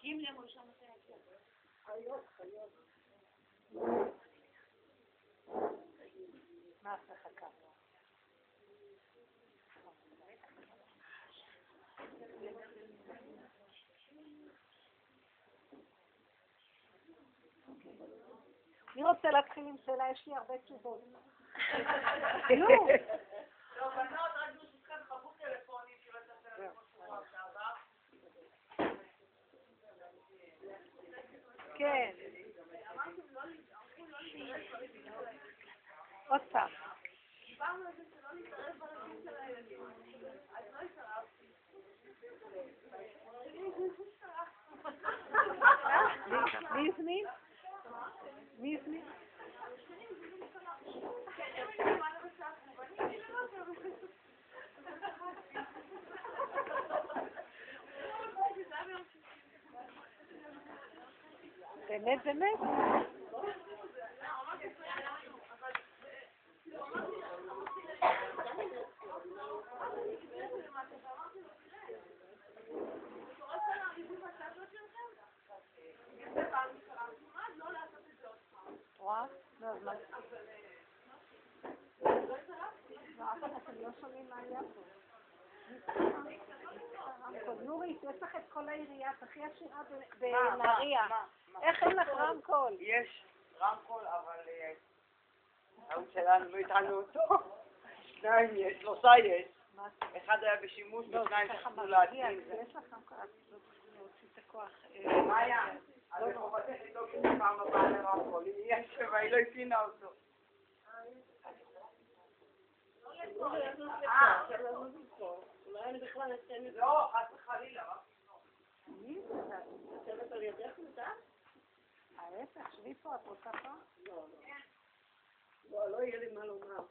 מחכים למושב מתי יגיע. חיות, חיות. מה את מחכה? מי רוצה להתחיל עם שאלה? יש לי הרבה תשובות. נו. טוב, בנות, רק ברשותכם, חוו טלפונים שלא יצא טלפון שבוע שעבר. כן. עוד פעם. מי הזמין? מי הזמין? באמת, באמת. רואה? נו, אז מה? לא, אתם לא שומעים מה היה פה. נורית, יש לך את כל העירייה, את הכי עשירה בנהריה. איך אין לך רמקול? יש רמקול, אבל אה, ההוא שלנו לא התחלנו אותו. שניים יש, שלושה יש. אחד היה בשימוש לא, ושניים שכחו להתקין. יש לך רמקול, את לא להוציא את הכוח. אה, מאיה, אז מחובתך לדאוג פעם הבאה לרמקול. אם יש שבע, היא לא התקינה אותו. אה, אולי אני בכלל את לא, חס וחלילה. רק מי? זה על ידך מותר? ההפך, שבי פה, את רוצה פה? לא, לא. לא, לא יהיה לי מה לומר.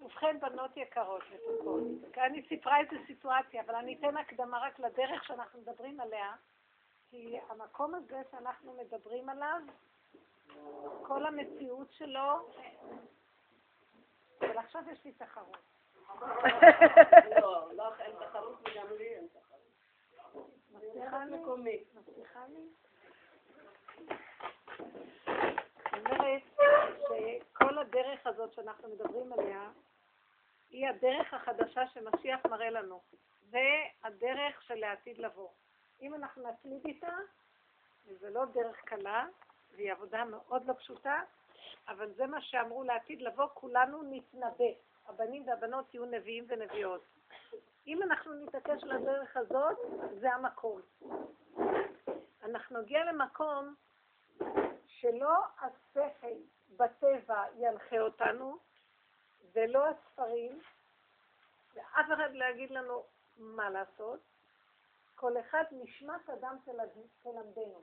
ובכן, בנות יקרות, מתוקות, אני סיפרה איזה סיטואציה, אבל אני אתן הקדמה רק לדרך שאנחנו מדברים עליה, כי המקום הזה שאנחנו מדברים עליו, כל המציאות שלו, אבל עכשיו יש לי תחרות. לא, אין תחרות וגם לי אין תחרות. מבטיחה לי? אומרת שכל הדרך הזאת שאנחנו מדברים עליה, היא הדרך החדשה שמשיח מראה לנו. זה הדרך של העתיד לבוא. אם אנחנו נתמיד איתה, וזו לא דרך קלה, והיא עבודה מאוד לא פשוטה, אבל זה מה שאמרו לעתיד לבוא, כולנו נתנבא. הבנים והבנות יהיו נביאים ונביאות. אם אנחנו נתעקש על הדרך הזאת, זה המקום. אנחנו נגיע למקום שלא השכל בטבע ינחה אותנו, ולא הספרים, ואף אחד לא יגיד לנו מה לעשות. כל אחד נשמת אדם תלמדנו.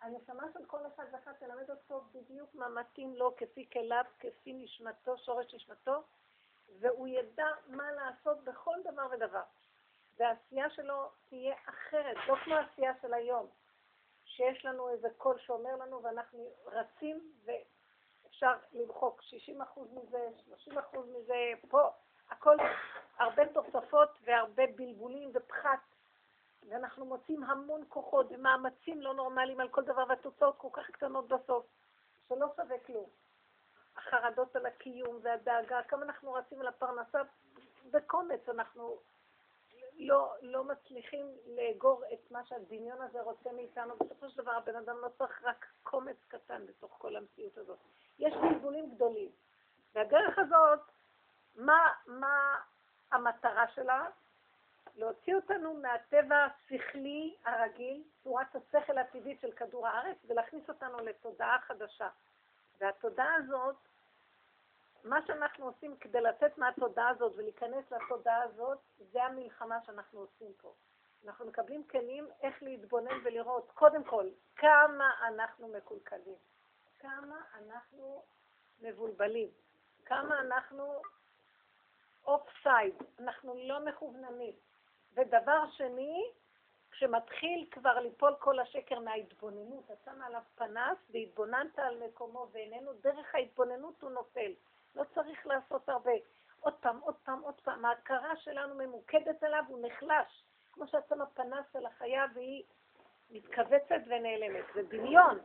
הנשמה של כל אחד ואחד תלמד אותו בדיוק מה מתאים לו, כפי כליו, כפי נשמתו, שורש נשמתו, והוא ידע מה לעשות בכל דבר ודבר. והעשייה שלו תהיה אחרת, לא כמו העשייה של היום, שיש לנו איזה קול שאומר לנו ואנחנו רצים ואפשר למחוק 60% מזה, 30% מזה, פה, הכל הרבה תוספות והרבה בלבולים ופחת, ואנחנו מוצאים המון כוחות ומאמצים לא נורמליים על כל דבר והתוצאות כל כך קטנות בסוף, שלא שווה כלום. החרדות על הקיום והדאגה, כמה אנחנו רצים על הפרנסה, בקומץ אנחנו לא, לא מצליחים לאגור את מה שהדמיון הזה רוצה מאיתנו. בסופו של דבר הבן אדם לא צריך רק קומץ קטן בתוך כל המציאות הזאת. יש בלבולים גדולים. והדרך הזאת, מה, מה המטרה שלה? להוציא אותנו מהטבע השכלי הרגיל, צורת השכל הטבעית של כדור הארץ, ולהכניס אותנו לתודעה חדשה. והתודעה הזאת, מה שאנחנו עושים כדי לצאת מהתודעה הזאת ולהיכנס לתודעה הזאת, זה המלחמה שאנחנו עושים פה. אנחנו מקבלים כלים איך להתבונן ולראות, קודם כל, כמה אנחנו מקולקלים, כמה אנחנו מבולבלים, כמה אנחנו offside, אנחנו לא מכווננים. ודבר שני, כשמתחיל כבר ליפול כל השקר מההתבוננות, אתה שמה עליו פנס והתבוננת על מקומו ואיננו, דרך ההתבוננות הוא נופל. לא צריך לעשות הרבה. עוד פעם, עוד פעם, עוד פעם. ההכרה שלנו ממוקדת עליו, הוא נחלש. כמו שאת שמה פנס על החיה והיא מתכווצת ונעלמת. זה דמיון.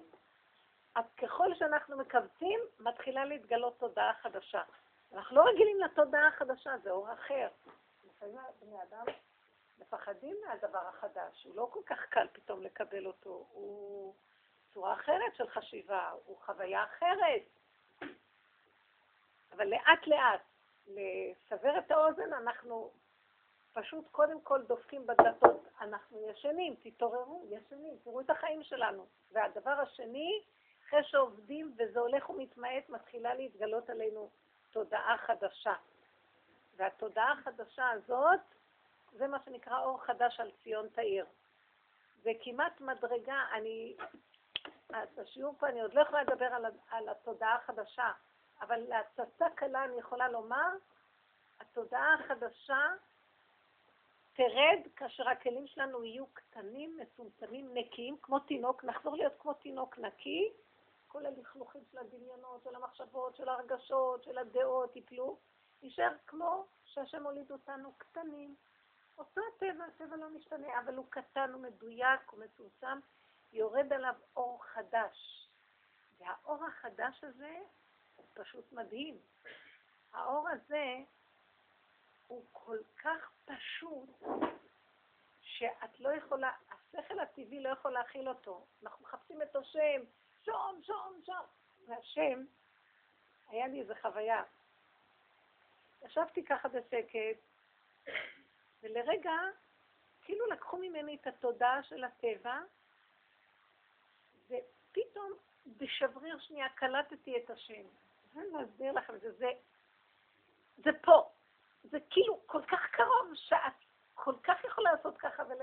אז ככל שאנחנו מכווצים, מתחילה להתגלות תודעה חדשה. אנחנו לא רגילים לתודעה החדשה, זה אור אחר. לפעמים בני אדם מפחדים מהדבר החדש, הוא לא כל כך קל פתאום לקבל אותו, הוא צורה אחרת של חשיבה, הוא חוויה אחרת. אבל לאט לאט, לסבר את האוזן, אנחנו פשוט קודם כל דופקים בדלתות, אנחנו ישנים, תתעוררו, ישנים, תראו את החיים שלנו. והדבר השני, אחרי שעובדים וזה הולך ומתמעט, מתחילה להתגלות עלינו תודעה חדשה. והתודעה החדשה הזאת, זה מה שנקרא אור חדש על ציון תאיר. זה כמעט מדרגה, אני, בשיעור פה אני עוד לא יכולה לדבר על, על התודעה החדשה, אבל להצצה קלה אני יכולה לומר, התודעה החדשה תרד כאשר הכלים שלנו יהיו קטנים, מצומצמים, נקיים, כמו תינוק, נחזור להיות כמו תינוק נקי, כל הלכלוכים של הדמיונות, של המחשבות, של הרגשות, של הדעות ייפלו, נשאר כמו שהשם הוליד אותנו קטנים. אותו הטבע, הטבע לא משתנה, אבל הוא קטן, הוא מדויק, הוא מצומצם, יורד עליו אור חדש. והאור החדש הזה הוא פשוט מדהים. האור הזה הוא כל כך פשוט, שאת לא יכולה, השכל הטבעי לא יכול להכיל אותו. אנחנו מחפשים את השם, שום, שום, שום. והשם, היה לי איזו חוויה. ישבתי ככה בשקט, ולרגע, כאילו לקחו ממני את התודעה של הטבע, ופתאום בשבריר שנייה קלטתי את השם. אני להסביר לכם זה, זה, זה פה. זה כאילו כל כך קרוב, שאת כל כך יכולה לעשות ככה ול...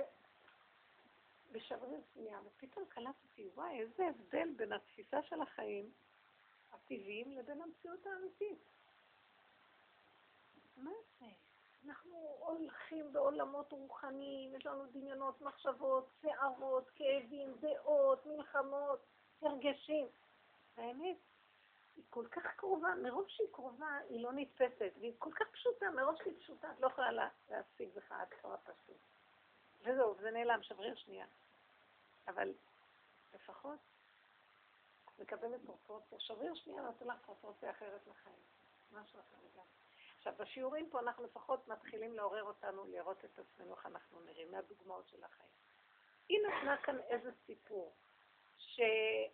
בשבריר שנייה, ופתאום קלטתי, וואי, איזה הבדל בין התפיסה של החיים הטבעיים לבין המציאות האמיתית. מה זה? אנחנו הולכים בעולמות רוחניים, יש לנו דמיונות, מחשבות, שערות, כאבים, דעות, מלחמות, הרגשים. האמת, היא כל כך קרובה, מרוב שהיא קרובה, היא לא נתפסת, והיא כל כך פשוטה, מרוב שהיא פשוטה, את לא יכולה לה, להשיג בך עד כמה פשוט. וזהו, זה נעלם, שבריר שנייה. אבל לפחות מקבלת פרופורציה, שבריר שנייה נותן לך פרופורציה אחרת לחיים. משהו אחר לגמרי. עכשיו, בשיעורים פה אנחנו לפחות מתחילים לעורר אותנו לראות את עצמנו איך אנחנו נראים, מהדוגמאות של החיים. היא נתנה כאן איזה סיפור, שהיא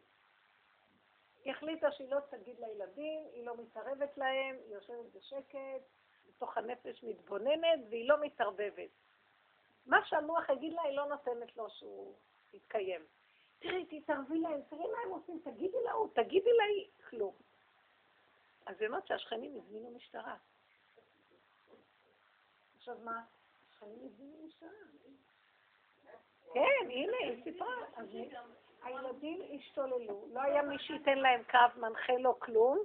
החליטה שהיא לא תגיד לילדים, היא לא מתערבת להם, היא יושבת בשקט, בתוך הנפש מתבוננת, והיא לא מתערבבת. מה שהמוח יגיד לה, היא לא נותנת לו שהוא יתקיים. תראי, תתערבי להם, תראי מה הם עושים, תגידי להוא, תגידי לה, כלום. אז היא אומרת שהשכנים הזמינו משטרה. עכשיו מה? השכנים הזמינו משטרה. כן, הנה, היא סיפרה. הילדים השתוללו, לא היה מי שייתן להם קו מנחה לו כלום,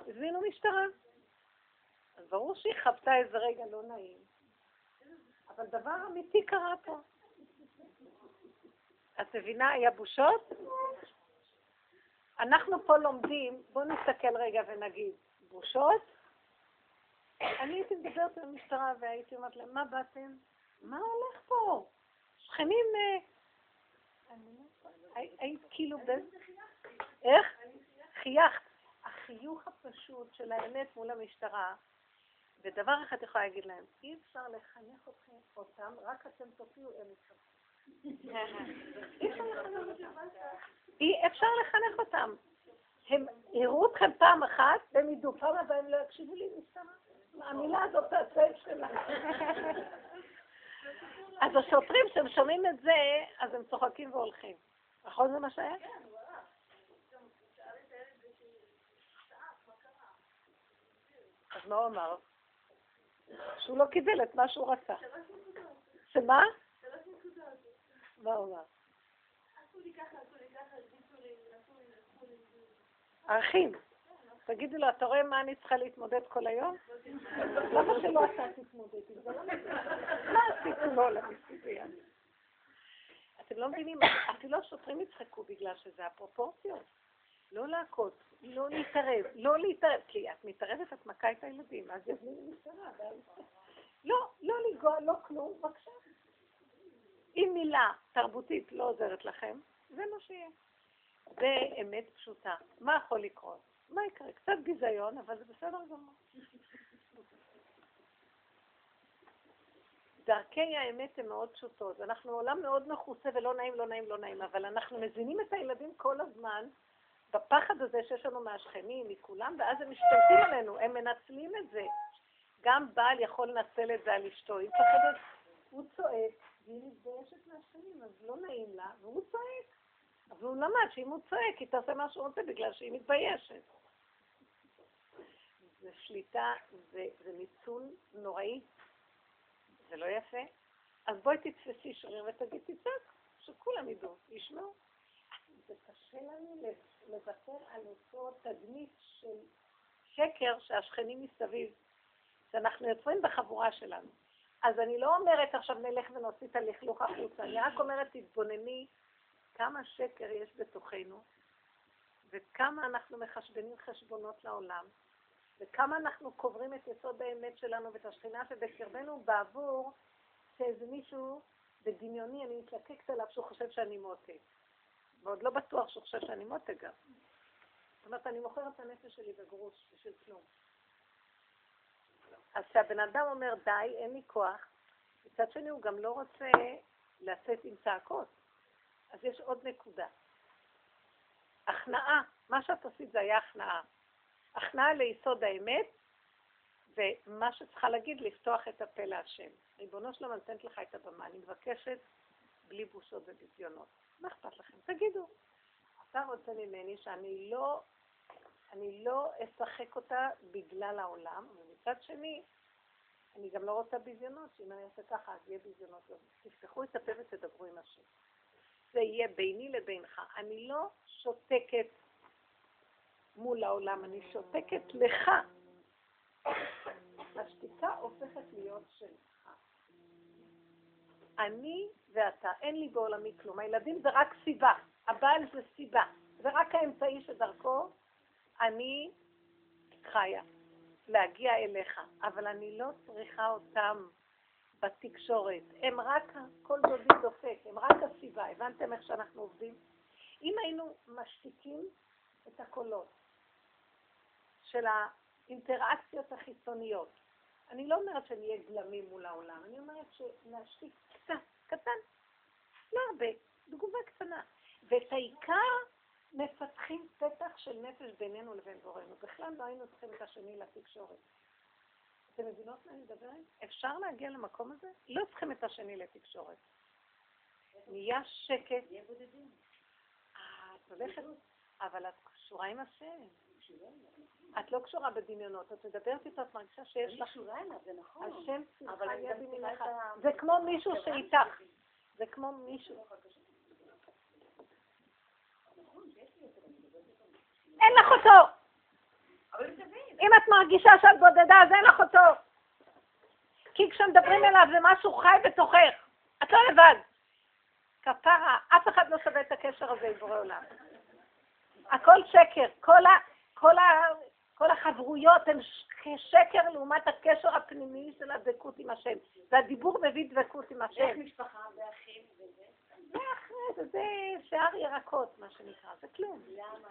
הזמינו משטרה. אז ברור שהיא חוותה איזה רגע לא נעים. אבל דבר אמיתי קרה פה. את מבינה, היה בושות? אנחנו פה לומדים, בואו נסתכל רגע ונגיד, בושות? אני הייתי מדברת עם המשטרה והייתי אומרת להם, מה באתם? מה הולך פה? שכנים... אה, היית כאילו ב... איך? חייכת. החיוך הפשוט של האמת מול המשטרה, ודבר אחד יכולה להגיד להם, אי אפשר לחנך אתכם, אותם, רק אתם תופיעו, הם יתחברו. אי אפשר לחנך אותם. הם יראו אתכם פעם אחת, והם ידעו, פעם הבאה הם לא יקשיבו לי משטרה. המילה הזאת תעשה את שלה. אז השוטרים, כשהם שומעים את זה, אז הם צוחקים והולכים. נכון זה מה שהיה? אז מה הוא אמר? שהוא לא קיבל את מה שהוא רצה. שמה? מה הוא אמר? האחים. תגידי לו, אתה רואה מה אני צריכה להתמודד כל היום? למה שלא אתה תתמודד עם זה? מה עשיתי לו למסיבי? אתם לא מבינים, אפילו השוטרים יצחקו בגלל שזה הפרופורציות. לא להכות, לא להתערב, לא להתערב, כי את מתערבת, את מכה את הילדים, אז יזמינו משטרה. לא, לא לנגוע, לא כלום, בבקשה. אם מילה תרבותית לא עוזרת לכם, זה מה שיהיה. זה אמת פשוטה. מה יכול לקרות? מה יקרה? קצת ביזיון, אבל זה בסדר גמור. דרכי האמת הן מאוד פשוטות. אנחנו עולם מאוד מכוסה ולא נעים, לא נעים, לא נעים, אבל אנחנו מזינים את הילדים כל הזמן בפחד הזה שיש לנו מהשכנים, מכולם, ואז הם משתלטים עלינו, הם מנצלים את זה. גם בעל יכול לנצל את זה על אשתו. היא מפחדת, הוא צועק, והיא מתביישת מהשכנים, אז לא נעים לה, והוא צועק. אבל הוא למד שאם הוא צועק, היא תעשה מה שהוא רוצה בגלל שהיא מתביישת. זה שליטה, זה, זה ניצול נוראי, זה לא יפה. אז בואי תתפסי שריר ותגיד, תצעק, שכולם ידעו, ישמעו. זה קשה לנו לוותר על אותו תדמית של שקר שהשכנים מסביב, שאנחנו יוצרים בחבורה שלנו. אז אני לא אומרת עכשיו נלך ונוציא את הלכלוך החוצה, אני רק אומרת תתבונני כמה שקר יש בתוכנו, וכמה אנחנו מחשבנים חשבונות לעולם, וכמה אנחנו קוברים את יסוד האמת שלנו ואת השכינה שבקרבנו בעבור שאיזה מישהו בדמיוני, אני מתלקקת עליו שהוא חושב שאני מותק. ועוד לא בטוח שהוא חושב שאני מותק גם. זאת אומרת, אני מוכרת את הנפש שלי בגרוש בשביל כלום. אז כשהבן אדם אומר, די, אין לי כוח, מצד שני הוא גם לא רוצה לצאת עם צעקות. אז יש עוד נקודה. הכנעה, מה שאת עשית זה היה הכנעה. הכנעה ליסוד האמת, ומה שצריכה להגיד, לפתוח את הפה להשם. ריבונו שלום, אני נותנת לך את הבמה, אני מבקשת בלי בושות וביזיונות. מה אכפת לכם? תגידו. אתה רוצה ממני שאני לא, אני לא אשחק אותה בגלל העולם, ומצד שני, אני גם לא רוצה ביזיונות, שאם אני אעשה ככה, אז יהיה ביזיונות. תפתחו את הפה ותדברו עם השם. זה יהיה ביני לבינך. אני לא שותקת מול העולם, אני שותקת לך. השתיקה הופכת להיות שלך. אני ואתה, אין לי בעולמי כלום. הילדים זה רק סיבה, הבעל זה סיבה, זה רק האמצעי שדרכו אני חיה, להגיע אליך, אבל אני לא צריכה אותם בתקשורת. הם רק, כל דודי דופק, הם רק הסיבה. הבנתם איך שאנחנו עובדים? אם היינו משתיקים את הקולות של האינטראקציות החיצוניות, אני לא אומרת שנהיה גלמים מול העולם, אני אומרת שנשתיק קצת, קטן, לא הרבה, תגובה קטנה. ואת העיקר מפתחים פתח של נפש בינינו לבין בורנו. בכלל לא היינו צריכים את השני לתקשורת. אתם מבינות מה אני מדברת? אפשר להגיע למקום הזה? לא צריכים את השני לתקשורת. נהיה שקט. נהיה בודדים. אה, את הולכת, אבל את קשורה עם השם. את לא קשורה בדמיונות, את מדברת איתו, את מרגישה שיש לך... אני קשורה אליו, זה נכון. השם צריכה יד ימינך. זה כמו מישהו שאיתך. זה כמו מישהו... אין לך אותו! אם את מרגישה שאת בודדה, אז אין לך אותו. כי כשמדברים אליו זה משהו חי בתוכך. את לא לבד. כפרה, אף אחד לא שווה את הקשר הזה עם בורא עולם. הכל שקר. כל, ה, כל, ה, כל החברויות הן שקר לעומת הקשר הפנימי של הדבקות עם השם. והדיבור מביא דבקות עם השם. איך משפחה ואחים וזה? זה אחרי זה, זה שיער ירקות, מה שנקרא. זה כלום. למה?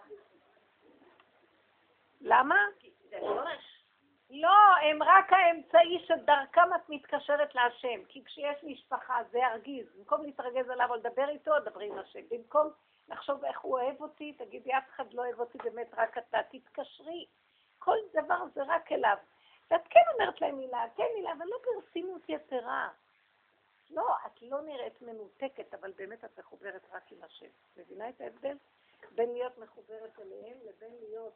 למה? זה שורש. לא, הם רק האמצעי שדרכם את מתקשרת להשם. כי כשיש משפחה זה ירגיז. במקום להתרגז עליו או לדבר איתו, דברי עם השם. במקום לחשוב איך הוא אוהב אותי, תגידי, אף אחד לא אוהב אותי, באמת רק אתה, תתקשרי. כל דבר זה רק אליו. ואת כן אומרת להם מילה, כן מילה, אבל לא ברצינות יתרה. לא, את לא נראית מנותקת, אבל באמת את מחוברת רק עם השם. מבינה את ההבדל? בין להיות מחוברת אליהם לבין להיות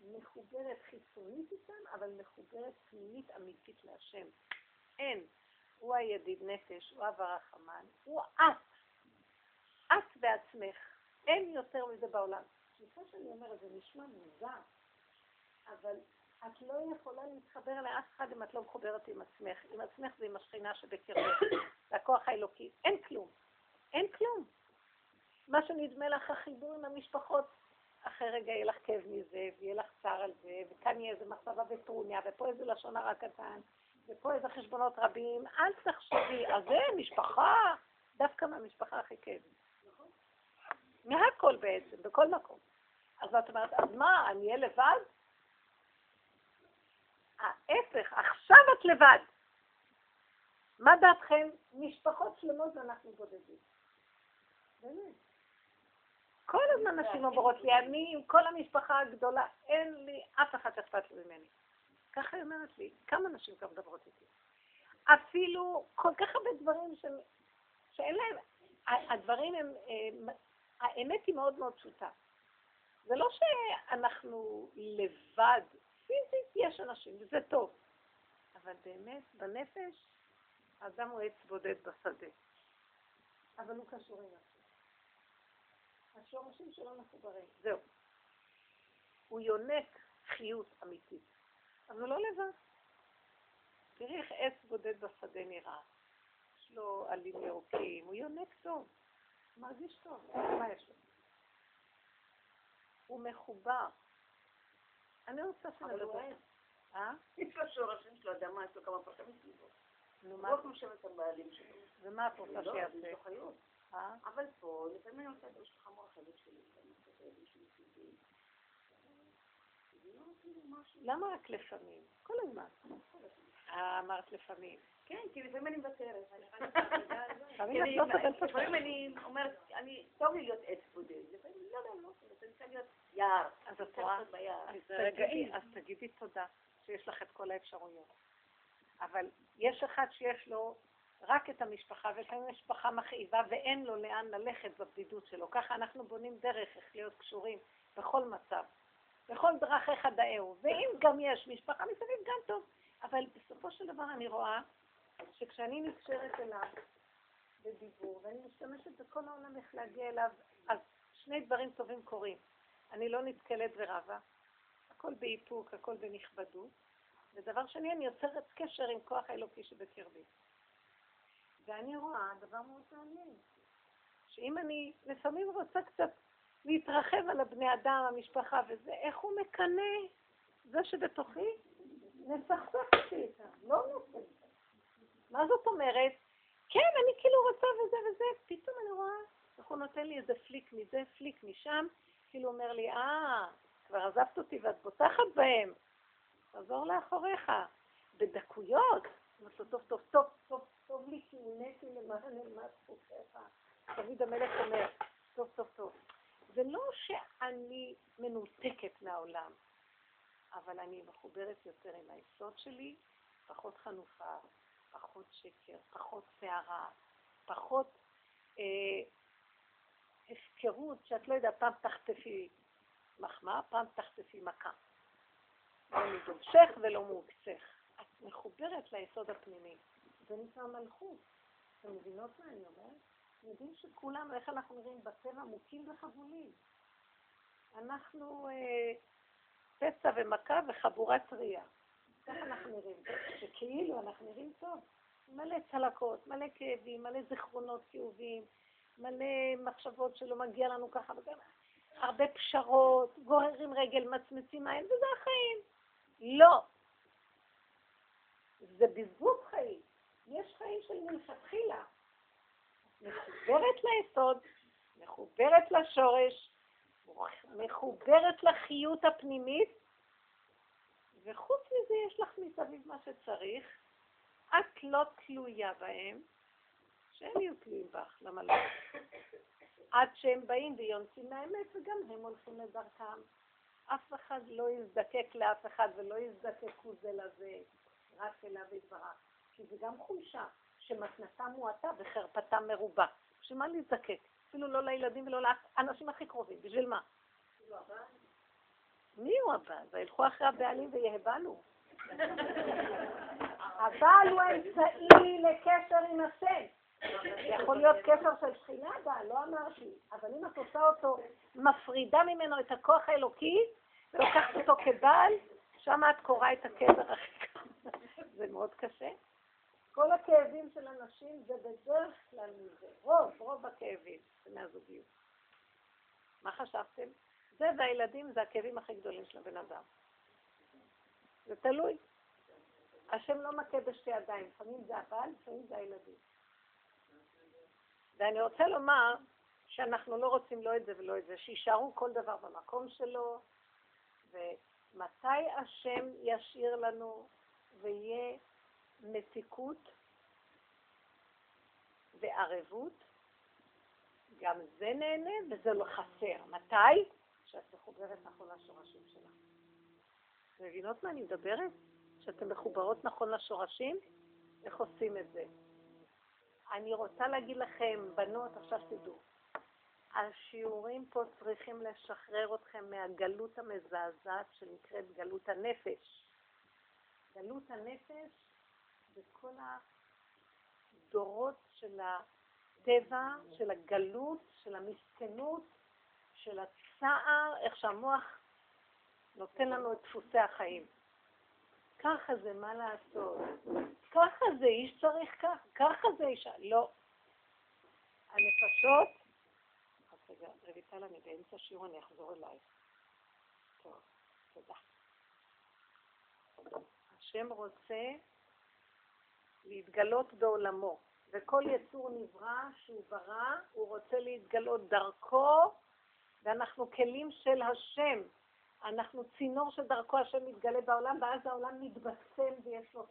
מחוברת חיצונית איתם, אבל מחוברת פנימית אמיתית להשם. אין. הוא הידיד נפש, הוא אב הרחמן, הוא את. את בעצמך. אין יותר מזה בעולם. סליחה שאני אומרת, זה נשמע מוזר, אבל את לא יכולה להתחבר לאף אחד אם את לא מחוברת עם עצמך. עם עצמך ועם השכינה שבקרבך, והכוח האלוקי. אין כלום. אין כלום. מה שנדמה לך החיבור עם המשפחות, אחרי רגע יהיה לך כאב מזה, ויהיה לך צער על זה, וכאן יהיה איזה מחשבה וטרוניה, ופה איזה לשון הרע קטן, ופה איזה חשבונות רבים, אל תחשבי, אז זה משפחה, דווקא מהמשפחה הכי כאבים. מהכל בעצם, בכל מקום. אז את אומרת, אז מה, אני אהיה לבד? ההפך, עכשיו את לבד. מה דעתכם? משפחות שלמות ואנחנו בודדים. באמת. כל הזמן נשים אומרות לי, אני עם כל המשפחה הגדולה, אין לי אף אחד שאכפת לי ממני. ככה היא אומרת לי, כמה נשים כבר מדברות איתי. אפילו כל כך הרבה דברים ש... שאין להם, הדברים הם, הם, האמת היא מאוד מאוד פשוטה. זה לא שאנחנו לבד, פיזית יש אנשים, וזה טוב. אבל באמת, בנפש, האדם הוא עץ בודד בשדה. אבל הוא קשור עם עצמו. השורשים שלו מחוברים. זהו. הוא יונק חיות אמיתית. אבל הוא לא לבד. תראי איך עץ בודד בשדה נראה. יש לו עלים ירוקים, הוא יונק טוב. הוא מרגיש טוב. מה יש לו? הוא מחובר. אני רוצה שנדבר. אה? יש לו שורשים שלו, אדמה, יש לו כמה פרטים מסביבו. נו, הוא מה? לא נושם את הבעלים שלו. ומה את רוצה לא, שיעשה? אה? אבל פה, לפעמים אני רוצה לדבר שלך מור החלק שלי, לא. למה רק לפעמים? כל הזמן. אמרת לפעמים. כן, כי לפעמים אני מוותרת. לפעמים לא אני- אומרת, אני, טוב לי להיות עץ בודד. לפעמים, לא, לא, לא, אני רוצה להיות יער. אז את רואה? אז תגידי, רגעים. אז תגידי תודה שיש לך את כל האפשרויות. אבל יש אחד שיש לו רק את המשפחה, ולפעמים משפחה מכאיבה ואין לו לאן ללכת בבדידות שלו. ככה אנחנו בונים דרך איך להיות קשורים בכל מצב. בכל דרכיך דאהו. ואם גם יש משפחה מסביב, גם טוב. אבל בסופו של דבר אני רואה שכשאני נקשרת אליו בדיבור, ואני משתמשת בכל העולם איך להגיע אליו, אז שני דברים טובים קורים. אני לא נתקלת ורבה, הכל באיפוק, הכל בנכבדות. ודבר שני, אני יוצרת קשר עם כוח האלוקי שבקרבי. ואני רואה דבר מאוד מעניין, שאם אני לפעמים רוצה קצת להתרחב על הבני אדם, המשפחה וזה, איך הוא מקנא זה שבתוכי, נסכסך אותי איתם, לא נופל. מה זאת אומרת? כן, אני כאילו רוצה וזה וזה, פתאום אני רואה איך הוא נותן לי איזה פליק מזה, פליק משם, כאילו אומר לי, אה, כבר עזבת אותי ואת בוטחת בהם, תעזור לאחוריך. בדקויות, אומרת לו, טוב, טוב, טוב, טוב, טוב לי כי נהניתי למען נלמד זכותך. דוד המלך אומר, טוב, טוב, טוב. זה לא שאני מנותקת מהעולם, אבל אני מחוברת יותר עם היסוד שלי, פחות חנופה, פחות שקר, פחות סערה, פחות אה, הפקרות שאת לא יודעת, פעם תחטפי מחמאה, פעם תחטפי מכה. לא מדובשך ולא מעוקצך. את מחוברת ליסוד הפנימי. זה נקרא מלכות. אתם מבינות מה אני אומרת? יודעים שכולנו, איך אנחנו נראים בטבע, מוכים וחבולים. אנחנו אה, פצע ומכה וחבורה טריה. ככה אנחנו נראים. שכאילו אנחנו נראים טוב. מלא צלקות, מלא כאבים, מלא זיכרונות כאובים, מלא מחשבות שלא מגיע לנו ככה וגם הרבה פשרות, גוררים רגל, מצמצים עין, וזה החיים. לא. זה בזבוז חיים. יש חיים של מלכתחילה. מחוברת ליסוד, מחוברת לשורש, מחוברת לחיות הפנימית, וחוץ מזה יש לך מסביב מה שצריך. את לא תלויה בהם, שהם יהיו תלויים בך, למה לא? עד שהם באים ויונצים מהאמת, וגם הם הולכים לדרכם. אף אחד לא יזדקק לאף אחד ולא יזדקקו זה לזה, רק אליו יתברך. כי זה גם חולשה, שמתנתה מועטה וחרפתה מרובה. בשביל מה להזדקק? אפילו לא לילדים ולא לאנשים הכי קרובים. בשביל מה? מי הוא הבעל? וילכו אחרי הבעלים ויהבלו. הבעל הוא האמצעי לקשר עם השם. יכול להיות קשר של שכינה הבעל, לא אמרתי. אבל אם את עושה אותו, מפרידה ממנו את הכוח האלוקי, ולוקחת אותו כבעל, שם את קוראה את הקבר הכי קר. זה מאוד קשה. כל הכאבים של אנשים זה בדרך כלל מזה. רוב, רוב הכאבים זה מהזוגיות. מה חשבתם? זה והילדים זה הכאבים הכי גדולים של הבן אדם. זה תלוי. השם לא מכה בשתי ידיים, לפעמים זה הבעל, לפעמים זה הילדים. ואני רוצה לומר שאנחנו לא רוצים לא את זה ולא את זה, שיישארו כל דבר במקום שלו, ומתי השם ישאיר לנו ויהיה מתיקות וערבות, גם זה נהנה וזה לא חסר. מתי? כשאת מחוברת נכון לשורשים שלך. מבינות מה אני מדברת? שאתן מחוברות נכון לשורשים? איך עושים את זה? אני רוצה להגיד לכם, בנות, עכשיו תדעו, השיעורים פה צריכים לשחרר אתכם מהגלות המזעזעת שנקראת גלות הנפש. גלות הנפש זה כל הדורות של הטבע, של הגלות, של המסכנות, של הצער, איך שהמוח נותן לנו את דפוסי החיים. ככה זה, מה לעשות? ככה זה, איש צריך ככה, ככה זה אישה. לא. הנפשות, אז רגע, רויטל, אני באמצע שיעור, אני אחזור אלייך. טוב, תודה. השם רוצה להתגלות בעולמו, וכל יצור נברא שהוא ברא, הוא רוצה להתגלות דרכו, ואנחנו כלים של השם. אנחנו צינור שדרכו השם מתגלה בעולם, ואז העולם מתבשם ויש לו...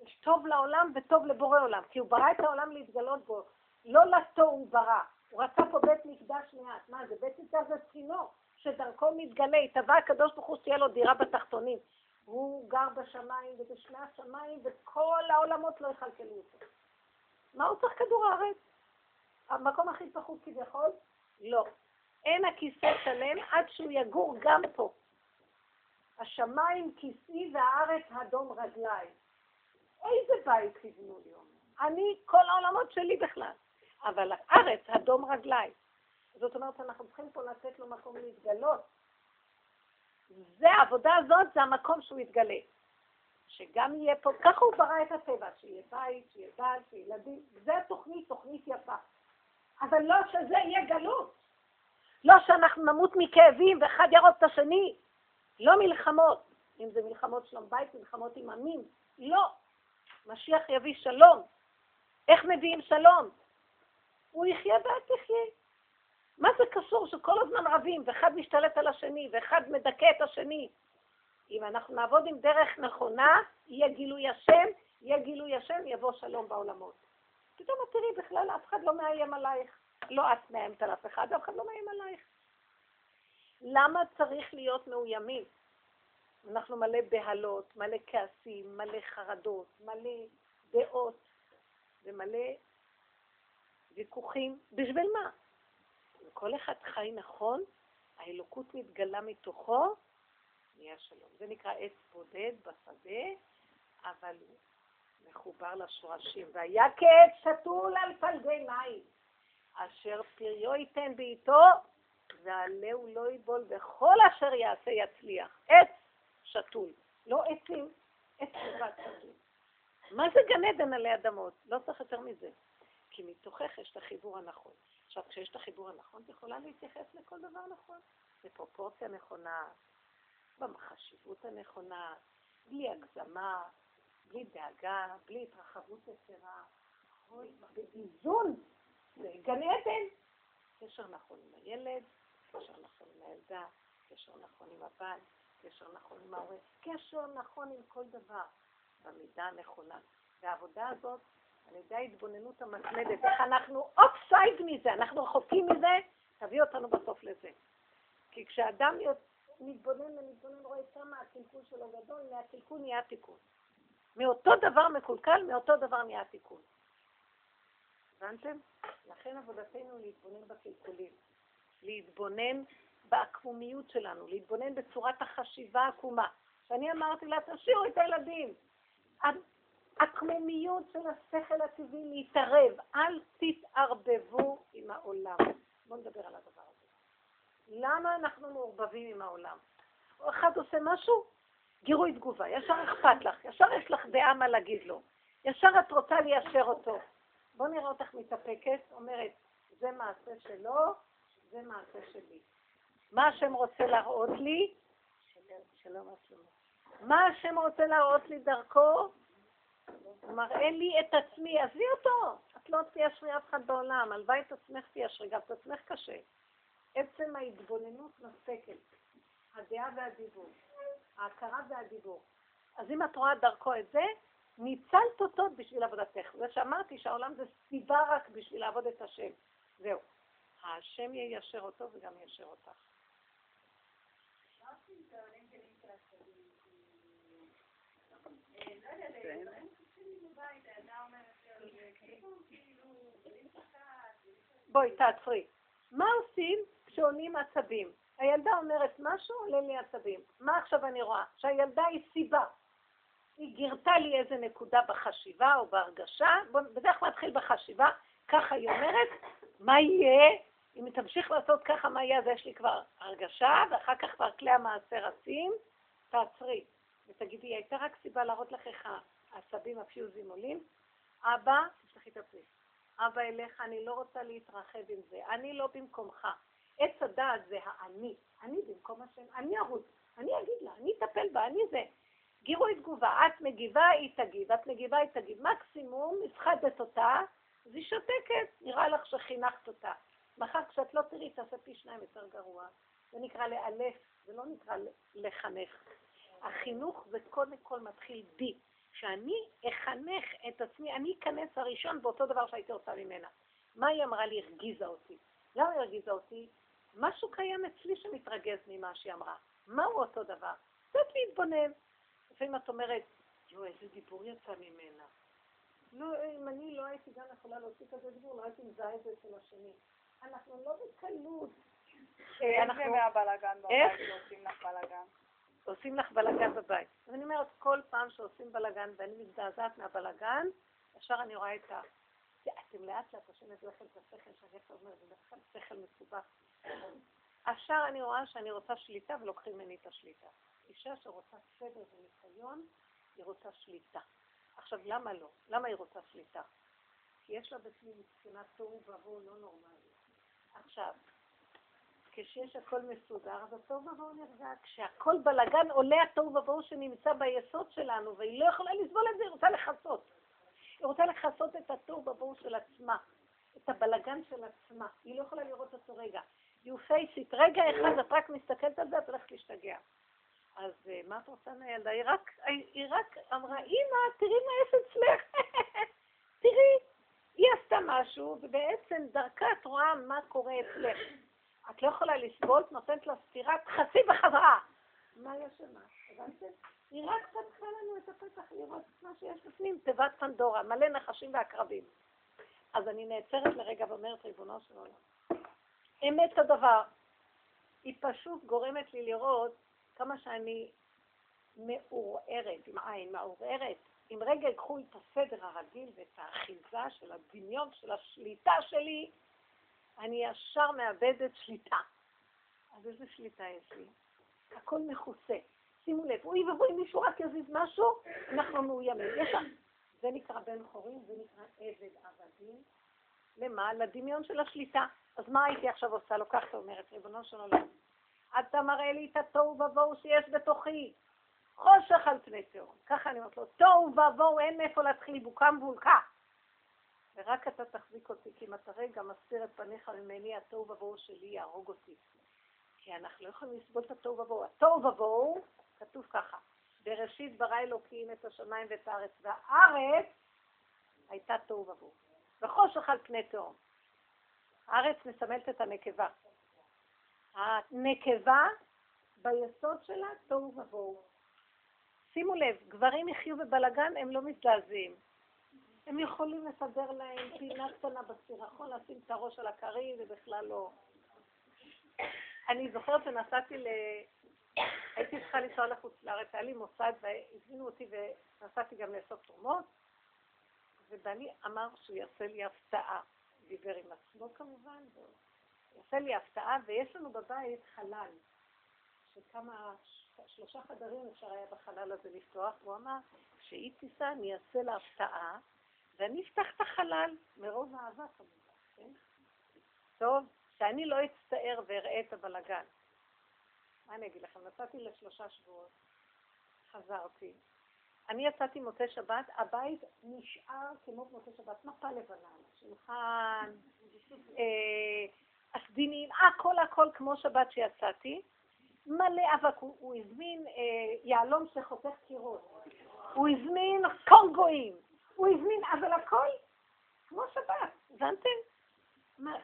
יש טוב לעולם וטוב לבורא עולם, כי הוא ברא את העולם להתגלות בו. לא לתור הוא ברא, הוא רצה פה בית מקדש מעט. מה זה? בית מקדש זה צינור שדרכו מתגלה, התהווה הקדוש ברוך הוא שתהיה לו דירה בתחתונים. הוא גר בשמיים ובשמי השמיים, וכל העולמות לא יכלכלו אותו. מה הוא צריך כדור הארץ? המקום הכי פחות כביכול? לא. אין הכיסא שלם עד שהוא יגור גם פה. השמיים כיסי והארץ אדום רגליי. איזה בית תבנו לי? אני, כל העולמות שלי בכלל. אבל הארץ אדום רגליי. זאת אומרת, אנחנו צריכים פה לתת לו מקום להתגלות. זה, העבודה הזאת, זה המקום שהוא יתגלה. שגם יהיה פה, ככה הוא ברא את הטבע, שיהיה בית, שיהיה בעל, שיהיה ילדים. זה התוכנית, תוכנית יפה. אבל לא שזה יהיה גלות. לא שאנחנו נמות מכאבים ואחד ירוג את השני. לא מלחמות. אם זה מלחמות שלום בית, מלחמות עם עמים. לא. משיח יביא שלום. איך מביאים שלום? הוא יחיה ואת תחיה. מה זה קשור שכל הזמן רבים, ואחד משתלט על השני, ואחד מדכא את השני? אם אנחנו נעבוד עם דרך נכונה, יהיה גילוי השם, יהיה גילוי השם, יבוא שלום בעולמות. פתאום את תראי, בכלל אף אחד לא מאיים עלייך. לא את מאיימת על אף אחד, אף אחד לא מאיים עלייך. למה צריך להיות מאוימים? אנחנו מלא בהלות, מלא כעסים, מלא חרדות, מלא דעות ומלא ויכוחים. בשביל מה? אם כל אחד חי נכון, האלוקות מתגלה מתוכו, נהיה שלום. זה נקרא עץ בודד בשדה, אבל הוא מחובר לשורשים. והיה כעץ שתול על פלגי מים, אשר פריו ייתן בעיתו, ועלהו לא יבול, וכל אשר יעשה יצליח. עץ שתול, לא עצים, עץ לבד שתול. מה זה גן עדן עלי אדמות? לא צריך יותר מזה. כי מתוכך יש את החיבור הנכון. עכשיו, כשיש את החיבור הנכון, את יכולה להתייחס לכל דבר נכון. בפרופורציה נכונה, בחשיבות הנכונה, בלי הגזמה, בלי דאגה, בלי התרחבות יתרה, באיזון, זה גן עדן. קשר נכון עם הילד, קשר נכון עם הילדה, קשר נכון עם הבן, קשר נכון עם ההורה, קשר נכון עם כל דבר, במידה הנכונה. והעבודה הזאת, על ידי ההתבוננות המתמדת, איך אנחנו אופסייד מזה, אנחנו רחוקים מזה, תביא אותנו בסוף לזה. כי כשאדם מתבונן ומתבונן, רואה כמה הקלקול שלו גדול, מהקלקול נהיה תיקון. מאותו דבר מקולקל, מאותו דבר נהיה תיקון. הבנתם? לכן עבודתנו להתבונן בקלקולים. להתבונן בעקמומיות שלנו, להתבונן בצורת החשיבה העקומה. שאני אמרתי לה, תשאירו את הילדים. העקמומיות של השכל הטבעי להתערב, אל תתערבבו עם העולם. בואו נדבר על הדבר הזה. למה אנחנו מעורבבים עם העולם? אחד עושה משהו, גירוי תגובה, ישר אכפת לך, ישר יש לך דעה מה להגיד לו, ישר את רוצה ליישר אותו. בואו נראה אותך מתאפקת, אומרת, זה מעשה שלו, זה מעשה שלי. מה השם רוצה להראות לי? שלום, שלום. מה השם רוצה להראות לי דרכו? הוא מראה לי את עצמי, עזבי אותו. את לא תיישרי אף אחד בעולם, הלוואי את עצמך תיישרי, גם את עצמך קשה. עצם ההתבוננות מספקת, הדעה והדיבור, ההכרה והדיבור. אז אם את רואה דרכו את זה, ניצלת אותו בשביל עבודתך. זה שאמרתי שהעולם זה סיבה רק בשביל לעבוד את השם. זהו. השם יישר אותו וגם יישר אותך. בואי, תעצרי. מה עושים כשעונים עצבים? הילדה אומרת משהו, עולה לי עצבים. מה עכשיו אני רואה? שהילדה היא סיבה. היא גירתה לי איזה נקודה בחשיבה או בהרגשה, בדרך כלל מתחיל בחשיבה, ככה היא אומרת, מה יהיה? אם היא תמשיך לעשות ככה, מה יהיה? אז יש לי כבר הרגשה, ואחר כך כבר כלי המעשה רצים, תעצרי. ותגידי, הייתה רק סיבה להראות לך איך העצבים הפיוזים עולים. אבא, תפתחי את הפריס. אבא אליך, אני לא רוצה להתרחב עם זה, אני לא במקומך. עץ הדעת זה האני, אני במקום השם, אני ארוץ, אני אגיד לה, אני אטפל בה, אני זה. גירוי תגובה, את מגיבה, היא תגיב, את מגיבה, היא תגיב. מקסימום, הפחדת אותה, אז היא שותקת, נראה לך שחינכת אותה. מחר כשאת לא תראי, תעשה פי שניים יותר גרוע. זה נקרא לאלף, זה לא נקרא לחנך. החינוך זה קודם כל מתחיל בי. שאני אחנך את עצמי, אני אכנס הראשון באותו דבר שהייתי רוצה ממנה. מה היא אמרה לי? הרגיזה אותי. למה היא הרגיזה אותי? משהו קיים אצלי שמתרגז ממה שהיא אמרה. מהו אותו דבר? קצת להתבונן. לפעמים את אומרת, יואו, איזה דיבור יצא ממנה. לא, אם אני לא הייתי גם יכולה להוציא כזה דיבור, לא הייתי מזהה את זה אצל השני. אנחנו לא בקלות. אה, איך זה מהבלאגן בבית שעושים לך בלאגן? עושים לך בלאגן בבית. אני אומרת, כל פעם שעושים בלאגן ואני מזדעזעת מהבלאגן, ישר אני רואה את ה... אתם לאט לאט השם יביא לכם את השכל, שהגפר אומר, זה בכלל שכל מסובך. ישר אני רואה שאני רוצה שליטה ולוקחים ממני את השליטה. אישה שרוצה סדר וניסיון, היא רוצה שליטה. עכשיו, למה לא? למה היא רוצה שליטה? כי יש לה בפנים מבחינת תוהו ובוהו לא נורמלי. עכשיו, כשיש הכל מסודר, אז התוהו ובוהו נרגע. כשהכל בלאגן עולה התוהו ובוהו שנמצא ביסוד שלנו, והיא לא יכולה לסבול את זה, היא רוצה לכסות. היא רוצה לכסות את התוהו ובוהו של עצמה, את הבלאגן של עצמה. היא לא יכולה לראות אותו רגע. You face it. רגע אחד את רק מסתכלת על זה, את הולכת להשתגע. אז אה, מה את רוצה מהילדה? היא רק, היא רק אמרה, אמא, תראי מה יש אצלך. תראי, היא עשתה משהו, ובעצם דרכה את רואה מה קורה אצלך. את לא יכולה לסבול, את נותנת לה סטירה, תחסי בחזרה. מה יש שמה? הבנתם? היא רק פתחה לנו את הפתח לראות את מה שיש בפנים, תיבת פנדורה, מלא נחשים ועקרבים. אז אני נעצרת לרגע ואומרת, ריבונו של עולם, אמת הדבר. היא פשוט גורמת לי לראות כמה שאני מעורערת, עם עין מעורערת. אם רגע ייקחו את הסדר הרגיל ואת האחיזה של הדמיון, של השליטה שלי, אני ישר מאבדת שליטה. אז איזה שליטה יש לי? הכל מכוסה. שימו לב, אוי ואבוי, מישהו רק יזיז משהו, אנחנו מאוימים. יש. זה נקרא בן חורים, זה נקרא עבד עבדים. למה? לדמיון של השליטה. אז מה הייתי עכשיו עושה? לוקחת ואומרת, ריבונו של עולם, אתה מראה לי את התוהו ובוהו שיש בתוכי. חושך על פני תהום. ככה אני אומרת לו, תוהו ובוהו, אין מאיפה להתחיל בוקם בולקה. ורק אתה תחזיק אותי, כי אם אתה רגע מסתיר את פניך ממני, התוהו ובוהו שלי יהרוג אותי. כי אנחנו לא יכולים לסבול את התוהו ובוהו. התוהו ובוהו, כתוב ככה, בראשית ברא אלוקים את השמיים ואת הארץ, והארץ הייתה תוהו ובוהו. וחושך על פני תהום. הארץ מסמלת את הנקבה. הנקבה ביסוד שלה תוהו ובוהו. שימו לב, גברים יחיו בבלגן, הם לא מזדעזעים. הם יכולים לסדר להם פינה קטנה בסירחון, לשים את הראש על הכרי, זה בכלל לא... אני זוכרת שנסעתי ל... הייתי צריכה לנסוע לחוץ לארץ, היה לי מוסד והזמינו אותי ונסעתי גם לאסוף תרומות, ובעלי אמר שהוא יעשה לי הפתעה. דיבר עם עצמו כמובן, והוא יעשה לי הפתעה, ויש לנו בבית חלל, שכמה, שלושה חדרים אפשר היה בחלל הזה לפתוח, והוא אמר, כשהיא תיסע אני אעשה לה הפתעה, ואני אפתח את החלל, מרוב אהבה כמובן, כן? טוב, שאני לא אצטער ואראה את הבלגן. מה אני אגיד לכם? נסעתי לשלושה שבועות, חזרתי, אני יצאתי מוצאי שבת, הבית נשאר כמו מוצאי שבת, מפה לבנה, שולחן, אה, הסדינים, הכל הכל כמו שבת שיצאתי. מלא אבק, הוא, הוא הזמין אה, יהלום שחותך קירות, הוא הזמין קונגואים, הוא הזמין, אבל הכל כמו שבת, הבנתם?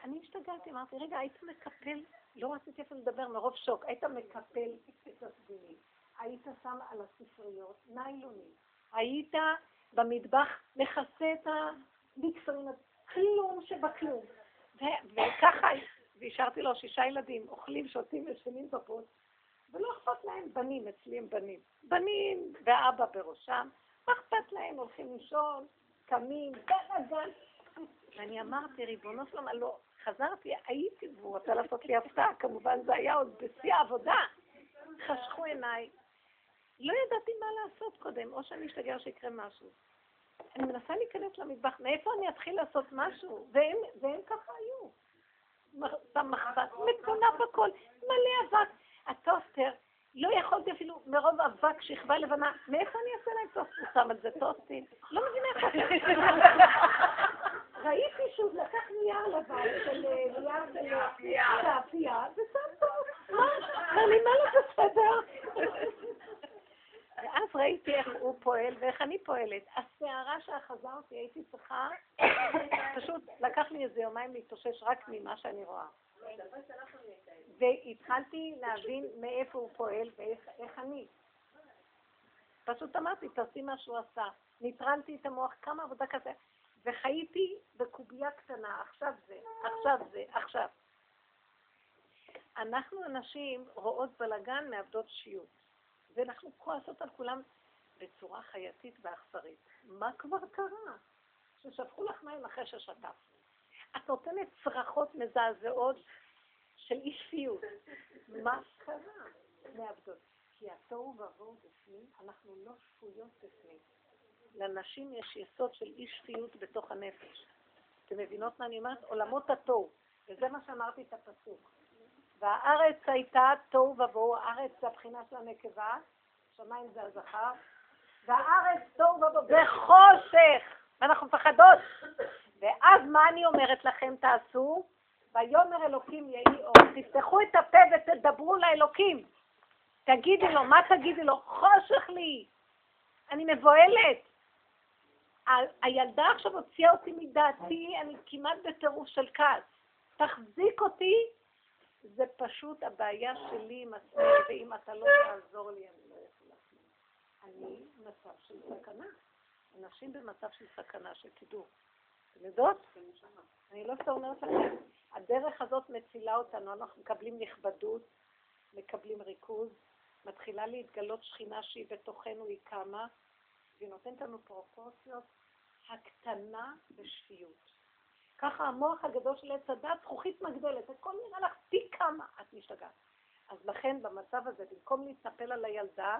אני השתגעתי, אמרתי, רגע, היית מקפל, לא רציתי אפילו לדבר מרוב שוק, היית מקפל את הסדינים, היית שם על הספריות ניילונים, היית במטבח מכסה את המיקסרים, כלום שבכלום. וככה, והשארתי לו שישה ילדים, אוכלים, שותים, ישנים בפוט, ולא אכפת להם, בנים, אצלי הם בנים. בנים ואבא בראשם, מה אכפת להם? הולכים לישון, קמים, בלאגן. ואני אמרתי, ריבונו שלום, לא, חזרתי, הייתי, והוא רצה לעשות לי הפתעה, כמובן זה היה עוד בשיא העבודה. חשכו עיניי. לא ידעתי מה לעשות קודם, או שאני אשתגע שיקרה משהו. אני מנסה להיכנס למטבח, מאיפה אני אתחיל לעשות משהו? והם, והם ככה היו. במחבת, מטונף הכל, מלא אבק. הטוסטר, לא יכולתי אפילו מרוב אבק, שכבה לבנה, מאיפה אני אעשה להם טוסט? הוא שם על זה טוסטים? לא מבינה איפה. ראיתי שהוא לקח נייר לבן של אה, נייר של האפייה, ושם טוסט. מה? אמר לי, מה לא בסדר? ואז ראיתי איך הוא פועל ואיך אני פועלת. הסערה שאחזרתי, הייתי צריכה, פשוט לקח לי איזה יומיים להתאושש רק ממה שאני רואה. והתחלתי להבין מאיפה הוא פועל ואיך אני. פשוט אמרתי, תעשי מה שהוא עשה. ניטרלתי את המוח, כמה עבודה כזה, וחייתי בקובייה קטנה, עכשיו זה, עכשיו זה, עכשיו. אנחנו הנשים רואות בלגן, מאבדות שיעור. ואנחנו כועסות על כולם בצורה חייתית ואכזרית. מה כבר קרה? ששפכו לך מים אחרי ששטפנו. את נותנת צרחות מזעזעות של אי שפיות. מה קרה? מאבדות. כי התוהו ובוהו בפנים, אנחנו לא שפויות בפנים. לנשים יש יסוד של אי שפיות בתוך הנפש. אתם מבינות מה אני אומרת? עולמות התוהו. וזה מה שאמרתי את הפסוק. והארץ הייתה תוהו ובוהו, הארץ זה הבחינה של הנקבה, שמיים זה הזכר, והארץ תוהו ובוהו, בחושך, ואנחנו מפחדות. ואז מה אני אומרת לכם תעשו? ויאמר אלוקים יהי אור. תפתחו את הפה ותדברו לאלוקים. תגידי לו, מה תגידי לו? חושך לי. אני מבוהלת. הילדה עכשיו הוציאה אותי מדעתי, אני כמעט בטירוף של כעס. תחזיק אותי זה פשוט הבעיה שלי עם עצמי, ואם אתה לא תעזור לי, אני לא יכולה. אני במצב של סכנה. אנשים במצב של סכנה, שתדעו. אתם יודעות? אני לא סתם אומרת לכם, הדרך הזאת מצילה אותנו, אנחנו מקבלים נכבדות, מקבלים ריכוז, מתחילה להתגלות שכינה שהיא בתוכנו, היא קמה, והיא נותנת לנו פרופורציות הקטנה בשפיות. ככה המוח הגדול של עץ הדת, זכוכית מגדלת, הכל נראה לך פי כמה את משתגעת. אז לכן במצב הזה, במקום להתנפל על הילדה,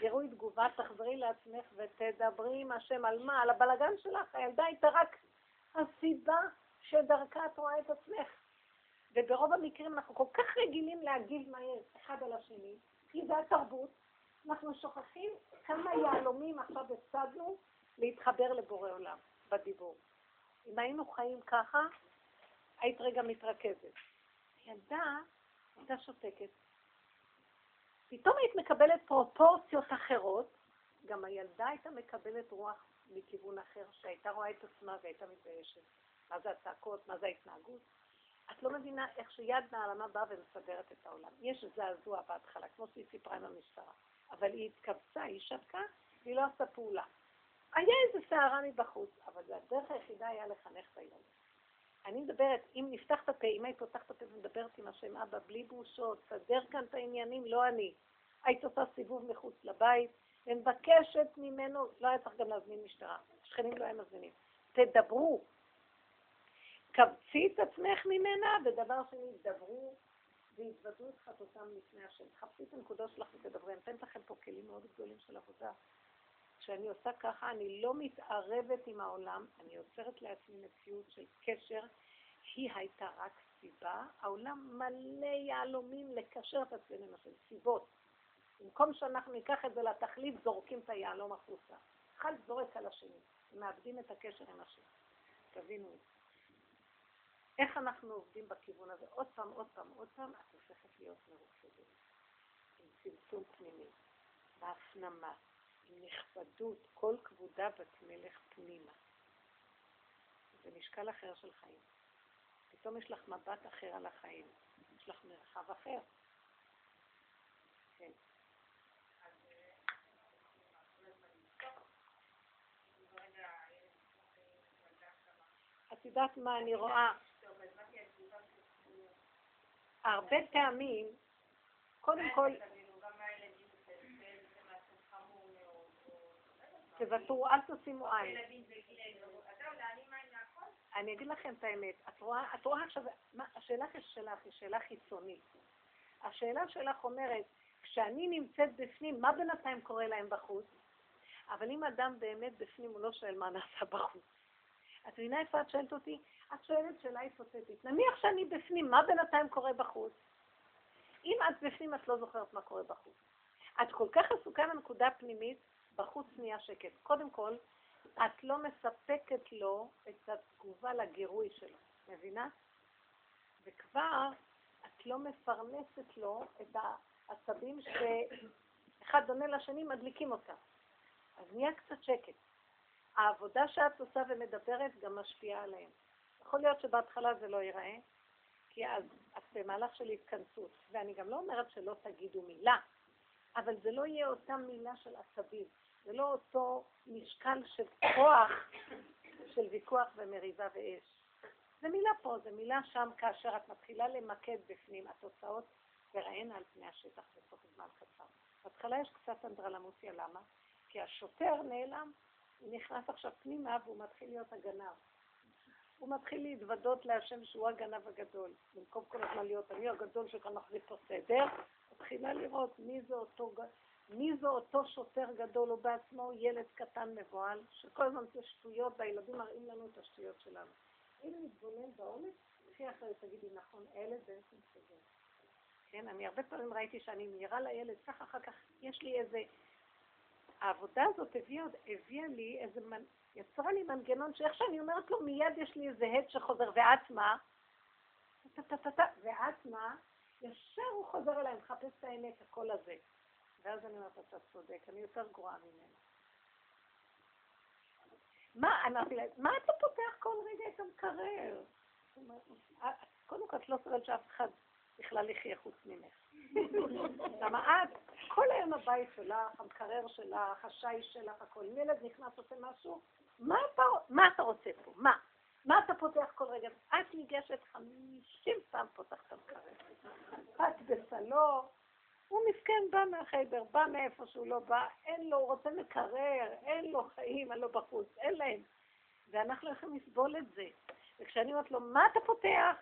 תראו תגובה, תחזרי לעצמך ותדברי עם השם על מה? על הבלגן שלך. הילדה הייתה רק הסיבה שדרכה את רואה את עצמך. וברוב המקרים אנחנו כל כך רגילים להגיב מהר אחד על השני, כי זה התרבות, אנחנו שוכחים כמה יהלומים עכשיו הפסדנו להתחבר לבורא עולם בדיבור. אם היינו חיים ככה, היית רגע מתרכזת. ילדה הייתה שותקת. פתאום היית מקבלת פרופורציות אחרות, גם הילדה הייתה מקבלת רוח מכיוון אחר, שהייתה רואה את עצמה והייתה מתביישת. מה זה הצעקות, מה זה ההתנהגות. את לא מבינה איך שיד נעלמה באה ומסדרת את העולם. יש זעזוע בהתחלה, כמו שהיא סיפרה עם המשטרה. אבל היא התכווצה, היא שתקה, והיא לא עשתה פעולה. היה איזה סערה מבחוץ, אבל הדרך היחידה היה לחנך את הילד. אני מדברת, אם נפתח את הפה, אם היית פותחת את הפה ומדברת עם השם אבא בלי בושות, סדר כאן את העניינים, לא אני. היית עושה סיבוב מחוץ לבית, ומבקשת ממנו, לא היה צריך גם להזמין משטרה, שכנים לא היו מזמינים. תדברו. קבצי את עצמך ממנה, ודבר שני, דברו והתוודו את חטאותם לפני השם. חפשי את הנקודות שלך ותדברי. אני נותנת לכם פה כלים מאוד גדולים של עבודה. כשאני עושה ככה, אני לא מתערבת עם העולם, אני יוצרת לעצמי מציאות של קשר. היא הייתה רק סיבה, העולם מלא יהלומים לקשר את עצמנו עם סיבות. במקום שאנחנו ניקח את זה לתכלית, זורקים את היהלום החוצה. אחד זורק על השני, מאבדים את הקשר עם השני. תבינו את זה. איך אנחנו עובדים בכיוון הזה? עוד פעם, עוד פעם, עוד פעם, את הופכת להיות מרופדת. עם צמצום פנימי, בהפנמה, נכבדות, כל כבודה בת מלך פנימה. זה משקל אחר של חיים. פתאום יש לך מבט אחר על החיים, יש לך מרחב אחר. כן. את יודעת מה אני רואה? הרבה פעמים, קודם כל, תוותרו, אל תשימו עין. אני אגיד לכם את האמת, את רואה, את רואה עכשיו, מה, השאלה שלך היא שאלה חיצונית. השאלה שלך אומרת, כשאני נמצאת בפנים, מה בינתיים קורה להם בחוץ? אבל אם אדם באמת בפנים, הוא לא שואל מה נעשה בחוץ. את מבינה איפה את שואלת אותי? את שואלת שאלה היפותטית. נניח שאני בפנים, מה בינתיים קורה בחוץ? אם את בפנים, את לא זוכרת מה קורה בחוץ. את כל כך עסוקה בנקודה פנימית, בחוץ נהיה שקט. קודם כל, את לא מספקת לו את התגובה לגירוי שלו, מבינה? וכבר את לא מפרנסת לו את העצבים שאחד דומה לשני, מדליקים אותם. אז נהיה קצת שקט. העבודה שאת עושה ומדברת גם משפיעה עליהם. יכול להיות שבהתחלה זה לא ייראה, כי אז את במהלך של התכנסות, ואני גם לא אומרת שלא תגידו מילה, אבל זה לא יהיה אותה מילה של עצבים, זה לא אותו משקל של כוח של ויכוח ומריבה ואש. זה מילה פה, זה מילה שם, כאשר את מתחילה למקד בפנים, התוצאות תראינה על פני השטח בסוף זמן קצר. בהתחלה יש קצת אנדרלמוסיה, למה? כי השוטר נעלם, הוא נכנס עכשיו פנימה והוא מתחיל להיות הגנב. הוא מתחיל להתוודות להשם שהוא הגנב הגדול. במקום כל הזמן להיות אני הגדול שכאן מחזיק פה סדר, מתחילה לראות מי זה אותו, מי זה אותו שוטר גדול, הוא בעצמו ילד קטן מבוהל, שכל הזמן זה שטויות, והילדים מראים לנו את השטויות שלנו. אם נתבונן בעומק, לפי אחרת תגידי, נכון, הילד בעצם סוגר. כן, אני הרבה פעמים ראיתי שאני מעירה לילד, כך אחר כך יש לי איזה... העבודה הזאת הביאה, הביאה לי איזה, מנ... יצרה לי מנגנון שאיך שאני אומרת לו, מיד יש לי איזה הד שחוזר, ואת מה? ואת מה? ישר הוא חוזר אליי, מחפש את האמת, הקול הזה. ואז אני אומרת, אתה צודק, אני יותר גרועה ממנו. מה, אמרתי לה, מה אתה פותח כל רגע את המקרר? קודם כל, את לא סובלת שאף אחד בכלל יחיה חוץ ממך. למה את, כל היום הבית שלך, המקרר שלך, השיש שלך, הכל. ילד נכנס עושה משהו, מה אתה, מה אתה רוצה פה? מה? מה אתה פותח כל רגע? את ניגשת חמישים פעם פותחת את המקרר. את בסלו, הוא מסכן, בא מהחדר, בא מאיפה שהוא לא בא, אין לו, הוא רוצה מקרר, אין לו חיים, אין לו בחוץ, אין להם. ואנחנו לא יכולים לסבול את זה. וכשאני אומרת לו, מה אתה פותח?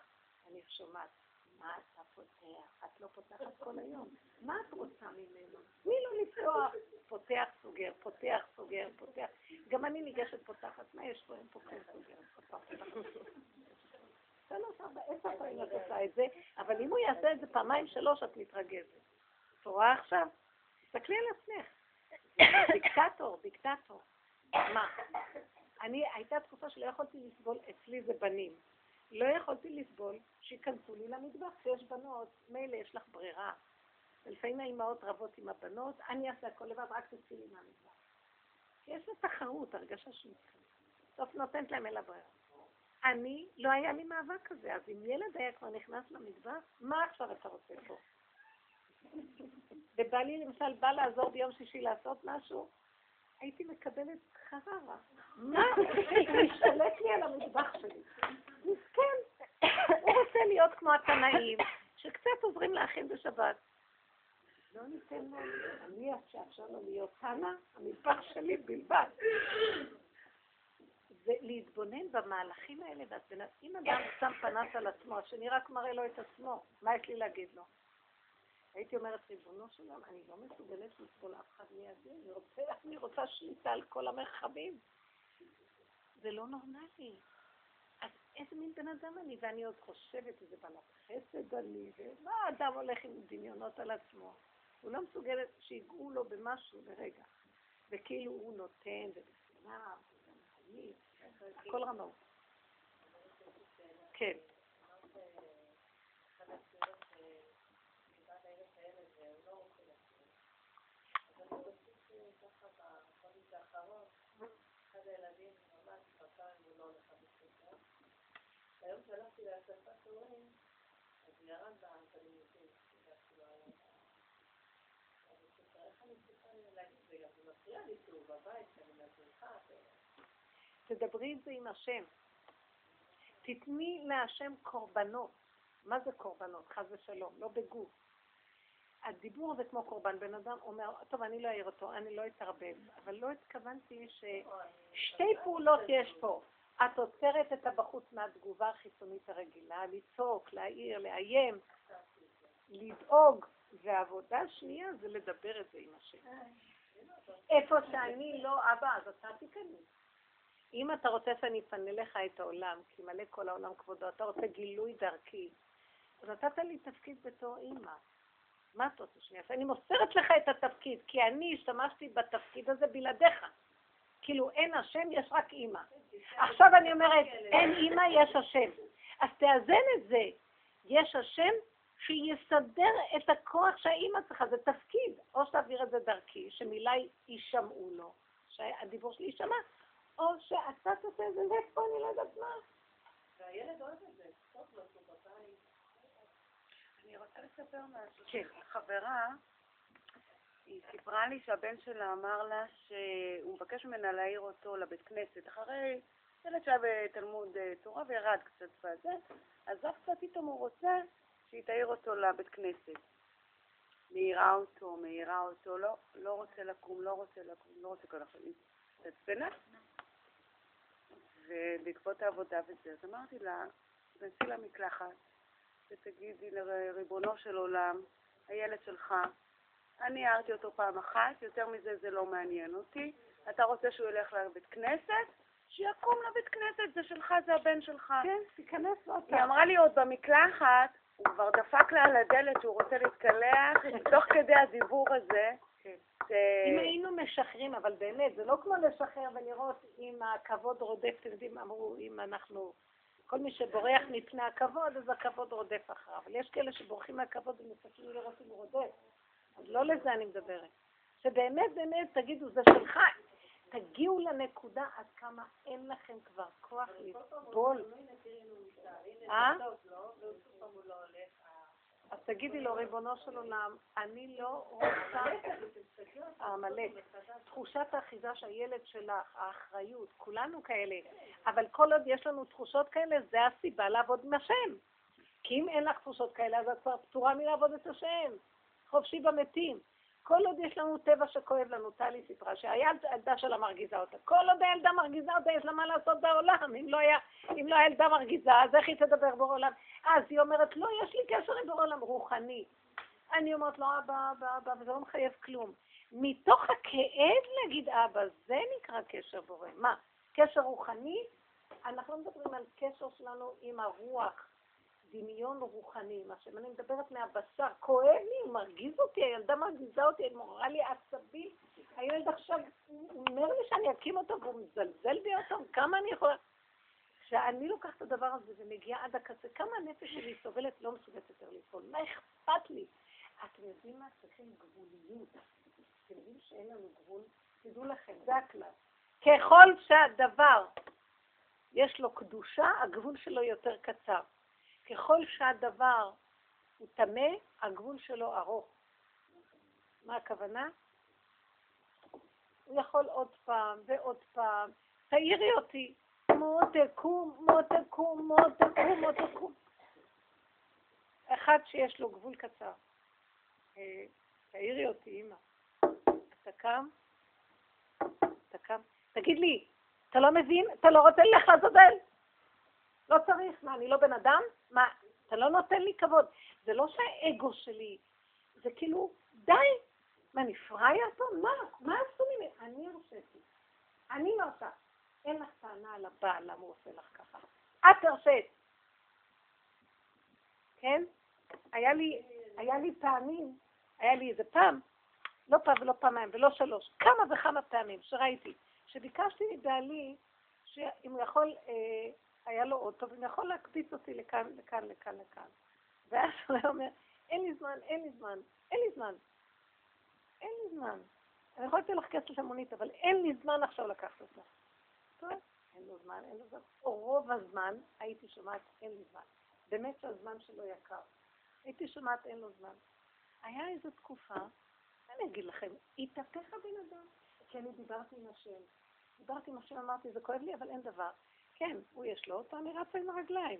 אני שומעת, מה אתה פותח? את לא פותחת כל היום. מה את רוצה ממנו? מי לא לפתוח? פותח, סוגר, פותח, סוגר, פותח. גם אני ניגשת פותחת, מה יש פה? אין פה כלום סוגר. שלוש, ארבע, עשר פעמים את עושה את זה, אבל אם הוא יעשה את זה פעמיים, שלוש, את מתרגזת. את רואה עכשיו? תסתכלי על עצמך. דיקטטור, דיקטטור. מה? אני, הייתה תקופה שלא יכולתי לסבול, אצלי זה בנים. לא יכולתי לסבול שייכנסו לי למטבח. כשיש בנות, מילא יש לך ברירה. ולפעמים האימהות רבות עם הבנות, אני אעשה הכל לבד, רק תצאי לי מהמטבח. יש לה תחרות, הרגשה של בסוף נותנת להם אל הברירה. אני, לא היה לי מאבק כזה, אז אם ילד היה כבר נכנס למטבח, מה עכשיו אתה רוצה פה? ובעלי למשל בא לעזור ביום שישי לעשות משהו, הייתי מקבלת חררה. מה? משתלט לי על המטבח שלי. מסכן, הוא רוצה להיות כמו התנאים, שקצת עוזרים להכין בשבת. לא ניתן לו, אני אאפשר לו להיות תנא, המטבח שלי בלבד. זה להתבונן במהלכים האלה, אם אדם שם פנס על עצמו, השני רק מראה לו את עצמו, מה יש לי להגיד לו? הייתי אומרת, ריבונו של עולם, אני לא מסוגלת לסבול אף אחד רוצה, אני רוצה שליטה על כל המרחבים. זה לא נורמלי. איזה מין בן אדם אני, ואני עוד חושבת איזה בעלת חסד אני, ומה האדם הולך עם דמיונות על עצמו? הוא לא מסוגל שיגעו לו במשהו לרגע. וכאילו הוא נותן, ובשנאה, ובמחיים, הכל רמאות. כן. היום שהלכתי לאספת הורים, אז ירד בתלמידים. תדברי את זה עם השם. תתני להשם קורבנות. מה זה קורבנות? חס ושלום, לא בגוף. הדיבור הזה כמו קורבן. בן אדם אומר, טוב, אני לא אעיר אותו, אני לא אתערבב, אבל לא התכוונתי ששתי פעולות יש פה. את עוצרת את הבחוץ מהתגובה החיצונית הרגילה, לצעוק, להעיר, לאיים, לדאוג, והעבודה השנייה זה לדבר את זה עם השם. איפה שאני לא אבא, אז אתה תיכנס. אם אתה רוצה שאני אפנה לך את העולם, כי מלא כל העולם כבודו, אתה רוצה גילוי דרכי, אז נתת לי תפקיד בתור אימא. מה אתה רוצה שנייה? אני מוסרת לך את התפקיד, כי אני השתמשתי בתפקיד הזה בלעדיך. כאילו אין השם, יש רק אימא. עכשיו אני אומרת, אין אימא, יש השם. אז תאזן את זה. יש השם שיסדר את הכוח שהאימא צריכה, זה תפקיד. או שתעביר את זה דרכי, שמילה יישמעו לו, שהדיבור שלי יישמע, או שאתה תעשה את זה איפה, אני לא יודעת מה. והילד אוהב את זה, טוב לו. אני רוצה לספר משהו. כן. חברה, היא סיפרה לי שהבן שלה אמר לה שהוא מבקש ממנה להעיר אותו לבית כנסת. אחרי ילד שהיה בתלמוד אה, תורה וירד קצת בזה, אז קצת פתאום הוא רוצה שהיא תעיר אותו לבית כנסת. מעירה אותו, מעירה אותו, לא, לא רוצה לקום, לא רוצה לקום, לא רוצה כל החיים. התעצבנה. ובעקבות העבודה וזה, אז אמרתי לה, תנסי למקלחת ותגידי לריבונו של עולם, הילד שלך, אני הערתי אותו פעם אחת, יותר מזה זה לא מעניין אותי. אתה רוצה שהוא ילך לבית כנסת? שיקום לבית כנסת, זה שלך, זה הבן שלך. כן, תיכנס עוד היא אמרה לי עוד במקלחת, הוא כבר דפק לה על הדלת שהוא רוצה להתקלח, תוך כדי הדיבור הזה, כן. אם היינו משחררים, אבל באמת, זה לא כמו לשחרר ולראות אם הכבוד רודף, אתם יודעים, אמרו, אם אנחנו, כל מי שבורח מפני הכבוד, אז הכבוד רודף אחריו. אבל יש כאלה שבורחים מהכבוד ומסתכלים לראות אם הוא רודף. לא לזה אני מדברת. שבאמת, באמת, תגידו, זה שלך. תגיעו לנקודה עד כמה אין לכם כבר כוח לסבול. אה? אז תגידי לו, ריבונו של עולם, אני לא רוצה, העמלק, תחושת האחיזה שהילד שלך, האחריות, כולנו כאלה, אבל כל עוד יש לנו תחושות כאלה, זה הסיבה לעבוד עם השם. כי אם אין לך תחושות כאלה, אז את כבר פטורה מלעבוד את השם. חופשי במתים. כל עוד יש לנו טבע שכואב לנו, טלי סיפרה שהילדה שלה מרגיזה אותה. כל עוד הילדה מרגיזה אותה, יש לה מה לעשות בעולם. אם לא היה, אם לא הילדה מרגיזה, אז איך היא תדבר בעולם? אז היא אומרת, לא, יש לי קשר עם בעולם רוחני. אני אומרת לו, אבא, אבא, אבא, וזה לא מחייב כלום. מתוך הכאב להגיד אבא, זה נקרא קשר בורא. מה? קשר רוחני? אנחנו לא מדברים על קשר שלנו עם הרוח. דמיון רוחני, מה שאני מדברת מהבשר, כואב לי, מרגיז אותי, הילדה מרגיזה אותי, היא מורה לי עצבים, הילד עכשיו, אומר לי שאני אקים אותו והוא מזלזל בי אותו, כמה אני יכולה... כשאני לוקחת את הדבר הזה ומגיעה עד הקצה, כמה הנפש שלי סובלת, לא מסוגלת יותר לפעול, מה אכפת לי? אתם יודעים מה? צריכים גבוליות. אתם יודעים שאין לנו גבול? תדעו לכם, זה הכלל. ככל שהדבר יש לו קדושה, הגבול שלו יותר קצר. ככל שהדבר הוא טמא, הגבול שלו ארוך. מה הכוונה? הוא יכול עוד פעם ועוד פעם, תעירי אותי, מותקום, מותקום, מותקום, מותקום. אחד שיש לו גבול קצר. אה, תעירי אותי, אמא. אתה קם? אתה קם? תגיד לי, אתה לא מבין? אתה לא רוצה ללכת לעזאזל? לא צריך, מה, אני לא בן אדם? מה, אתה לא נותן לי כבוד. זה לא שהאגו שלי, זה כאילו, די, מה, נפראיה פה? מה, מה עשו ממני? אני הרשיתי. אני מרשה. אין לך טענה על הבעל, למה הוא עושה לך ככה. את הרשית. כן? היה לי, היה לי פעמים, היה לי איזה פעם, לא פעם ולא פעמיים ולא שלוש, כמה וכמה פעמים שראיתי, שביקשתי מבעלי, שאם הוא יכול, אה, היה לו אוטו, ואם יכול להקפיץ אותי לכאן, לכאן, לכאן, לכאן. ואז הוא היה אומר, אין לי זמן, אין לי זמן, אין לי זמן. אין לי זמן. אני יכולה לתת לך כסף למונית, אבל אין לי זמן עכשיו לקחת אותה. טוב, אין לו זמן, אין לו זמן. או רוב הזמן הייתי שומעת, אין לי זמן. באמת שהזמן שלו יקר. הייתי שומעת, אין לו זמן. היה איזו תקופה, אני אגיד לכם, התהפך הבן אדם, כי אני דיברתי עם השם. דיברתי עם השם, אמרתי, זה כואב לי, אבל אין דבר. כן, הוא יש לו אותו, אני רצה עם הרגליים.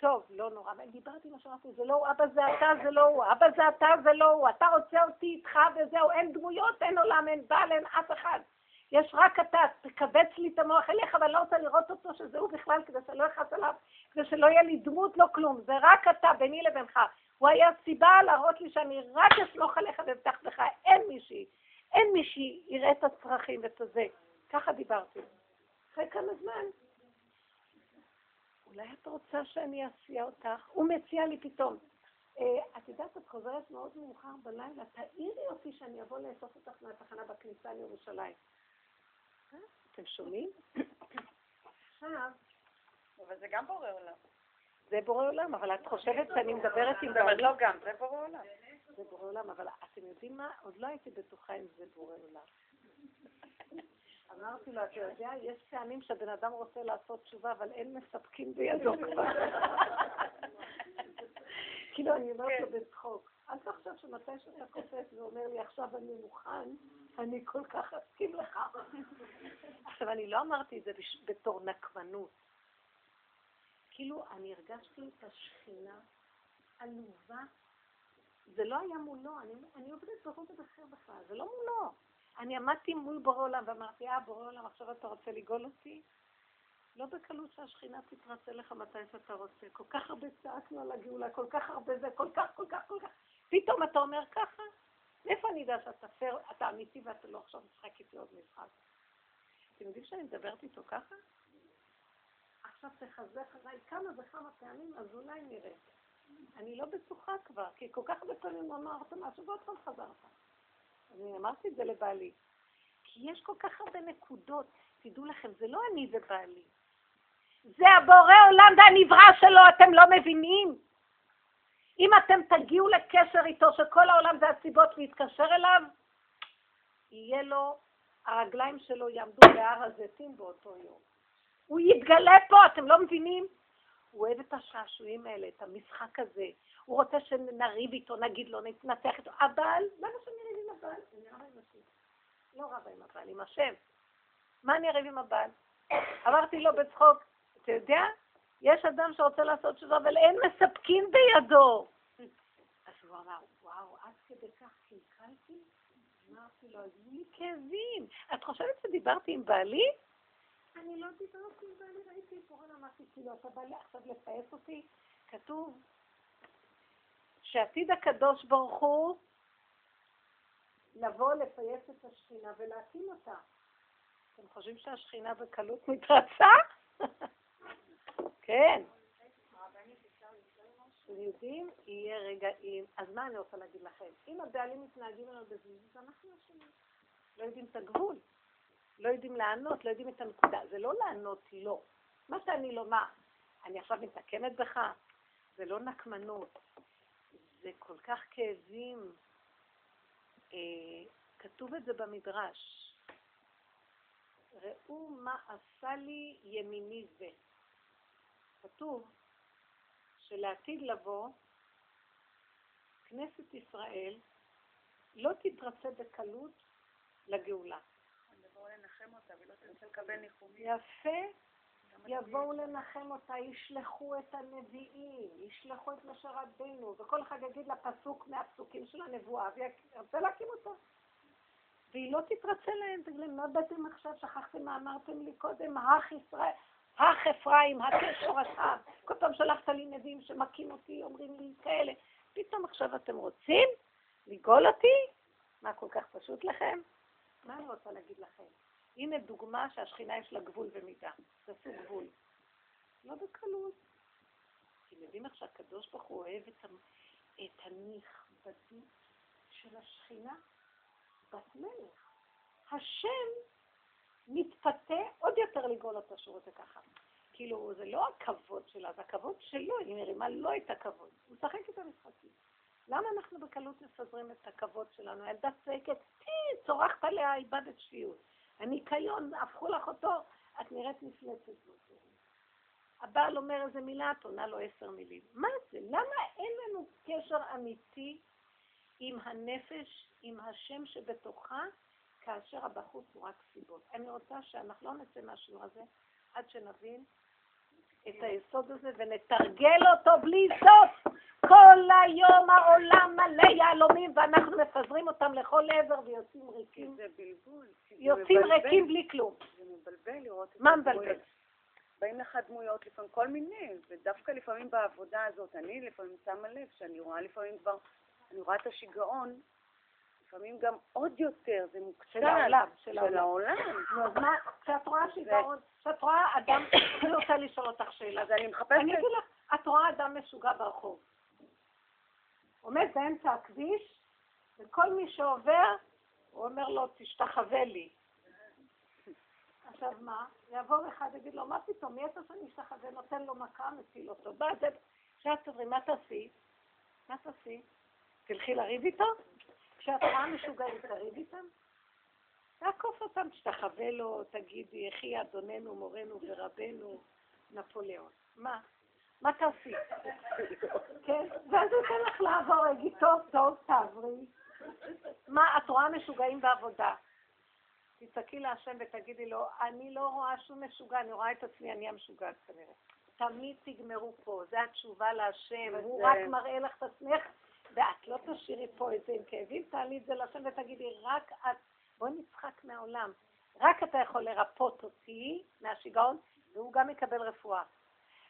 טוב, לא נורא, דיברתי עם השם, אמרתי, זה לא הוא, אבא זה אתה, זה לא הוא, אבא זה אתה, זה לא הוא, אתה רוצה אותי איתך וזהו, אין דמויות, אין עולם, אין בעל, אין אף אחד. יש רק אתה, תכווץ לי את המוח אליך, אבל לא רוצה לראות אותו שזה הוא בכלל, כדי שלא אכעס עליו, כדי שלא יהיה לי דמות, לא כלום. זה רק אתה, ביני לבינך. הוא היה סיבה להראות לי שאני רק אסמוך עליך ואבטח בך. אין מישהי, אין מישהי יראה את הצרכים ואת הזה. ככה דיברתי. אחרי כמה זמן. אולי את רוצה שאני אסיע אותך? הוא מציע לי פתאום. אה, את יודעת, את חוזרת מאוד מאוחר בלילה, תעירי אותי שאני אבוא לאסוף אותך מהתחנה בכניסה לירושלים. אה? אתם שומעים? עכשיו... אבל זה גם בורא עולם. זה בורא עולם, אבל את חושבת שאני מדברת עם בעלי? לא גם, זה בורא עולם. זה בורא עולם, אבל אתם יודעים מה? עוד לא הייתי בטוחה אם זה בורא עולם. אמרתי לו, אתה יודע, יש פעמים שהבן אדם רוצה לעשות תשובה, אבל אין מספקים בידו כבר. כאילו, אני אומרת לו בצחוק, אל תחשוב שמתי שאתה קופץ ואומר לי, עכשיו אני מוכן, אני כל כך אסכים לך. עכשיו, אני לא אמרתי את זה בתור נקמנות. כאילו, אני הרגשתי את השכינה עלובה. זה לא היה מולו, אני, אני עובדת ברובד אחר בכלל, זה לא מולו. אני עמדתי מול בורא עולם ואמרתי, אה, בורא עולם, עכשיו אתה רוצה לגאול אותי? לא בקלות שהשכינה תתרצה לך מתי שאתה רוצה. כל כך הרבה צעקנו על הגאולה, כל כך הרבה זה, כל כך, כל כך, כל כך. פתאום אתה אומר ככה? מאיפה אני יודע שאתה פייר, אתה אמיתי ואתה לא עכשיו משחק איתי עוד משחק? אתם יודעים שאני מדברת איתו ככה? עכשיו תחזק עליי כמה וכמה פעמים, אז אולי נראה. אני לא בטוחה כבר, כי כל כך הרבה פעמים אמרת משהו ועוד פעם חזרת. אני אמרתי את זה לבעלי. כי יש כל כך הרבה נקודות, תדעו לכם, זה לא אני ובעלי. זה הבורא עולם והנברא שלו, אתם לא מבינים? אם אתם תגיעו לקשר איתו, שכל העולם זה הסיבות להתקשר אליו, יהיה לו, הרגליים שלו יעמדו בהר הזיתים באותו יום. הוא יתגלה פה, אתם לא מבינים? הוא אוהב את השעשועים האלה, את המשחק הזה. הוא רוצה שנריב איתו, נגיד לו, נתנתח איתו. אבל, למה שאני אריב עם הבעל? אני רבה עם השם. לא רבה עם הבעל, עם השם. מה אני אריב עם הבעל? אמרתי לו בצחוק, אתה יודע, יש אדם שרוצה לעשות תשובה, אבל אין מספקים בידו. אז הוא אמר, וואו, עד כדי כך קלקלתי? אמרתי לו, היו לי כאבים. את חושבת שדיברתי עם בעלי? אני לא דיברתי עם בעלי, ראיתי פורן, אמרתי, כאילו, אתה בא לי עכשיו לפעס אותי? כתוב שעתיד הקדוש ברוך הוא לבוא לפייס את השכינה ולהקים אותה. אתם חושבים שהשכינה בקלות מתרצה? כן. יודעים, יהיה רגעים, אז מה אני רוצה להגיד לכם? אם הבעלים מתנהגים עלינו בזריזות, אנחנו אשמים. לא יודעים את הגבול. לא יודעים לענות, לא יודעים את הנקודה. זה לא לענות לא. מה שאני לא, מה, אני עכשיו מתקנת בך? זה לא נקמנות. זה כל כך כאבים. אה, כתוב את זה במדרש. ראו מה עשה לי ימיני זה. כתוב שלעתיד לבוא, כנסת ישראל לא תתרצה בקלות לגאולה. יפה. יבואו לנחם אותה, ישלחו את הנביאים, ישלחו את משה רבינו, וכל אחד יגיד לה פסוק מהפסוקים של הנבואה, וירצה להקים אותה. והיא לא תתרצה להם, תגידי, מה באתם עכשיו? שכחתם מה אמרתם לי קודם? הך ישראל, הך אפרים, הכה שורשיו. כל פעם שלחת לי נביאים שמכים אותי, אומרים לי כאלה. פתאום עכשיו אתם רוצים לגאול אותי? מה, כל כך פשוט לכם? מה אני רוצה להגיד לכם? הנה דוגמה שהשכינה יש לה גבול ומידה. תעשו גבול. לא בקלות. אתם יודעים איך שהקדוש ברוך הוא אוהב את, את הנכבדות של השכינה, בת מלך. השם מתפתה עוד יותר לגאול אותו שהוא רוצה ככה. כאילו, זה לא הכבוד שלה, זה הכבוד שלו, היא מרימה לו את הכבוד. הוא משחק את המשחקים. למה אנחנו בקלות מפזרים את הכבוד שלנו? הילדה צועקת, צורחת עליה, איבדת שפיות. הניקיון, הפכו לך אותו, את נראית מפלצת. הבעל אומר איזה מילה, את עונה לו עשר מילים. מה זה? למה אין לנו קשר אמיתי עם הנפש, עם השם שבתוכה, כאשר הבחוץ הוא רק סיבות? אני רוצה שאנחנו לא נצא מהשיעור הזה עד שנבין את היסוד הזה ונתרגל אותו בלי סוף. כל היום העולם מלא יהלומים ואנחנו מפזרים אותם לכל עבר ויוצאים ריקים. זה בלבול. יוצאים ריקים בלי כלום. זה מבלבל לראות את מה מבלבל? באים לך דמויות לפעמים, כל מיני, ודווקא לפעמים בעבודה הזאת, אני לפעמים שמה לב שאני רואה לפעמים כבר, אני רואה את השיגעון, לפעמים גם עוד יותר, זה מוקצן. של העולם, של העולם. נו, אז מה, כשאת רואה שיגעון, כשאת רואה אדם, אני רוצה לשאול אותך שאלה. אז אני מחפשת... אני אגיד לך, את רואה אדם משוגע ברחוב. עומד באמצע הכביש, וכל מי שעובר, הוא אומר לו, תשתחווה לי. עכשיו מה? יבוא אחד ויגיד לו, מה פתאום, מי אתה שאני אשתחווה? נותן לו מכה, מציל אותו. בא, זה... עכשיו תדברי, מה תעשי? מה תעשי? תלכי לריב איתו? כשאת רואה משוגעים, תריב איתם? תעקוף אותם, תשתחווה לו, תגידי, יחי אדוננו, מורנו ורבנו, נפוליאון. מה? מה תעשי? כן? ואז הוא ייתן לך לעבור, יגיד, טוב, טוב, תעברי. מה, את רואה משוגעים בעבודה? תצעקי להשם ותגידי לו, אני לא רואה שום משוגע, אני רואה את עצמי, אני המשוגעת כנראה. תמיד תגמרו פה, זה התשובה להשם, הוא רק מראה לך את עצמך, ואת לא תשאירי פה את זה עם כאבים, תעלי את זה להשם ותגידי, רק את, בואי נצחק מהעולם, רק אתה יכול לרפות אותי מהשיגעון, והוא גם יקבל רפואה.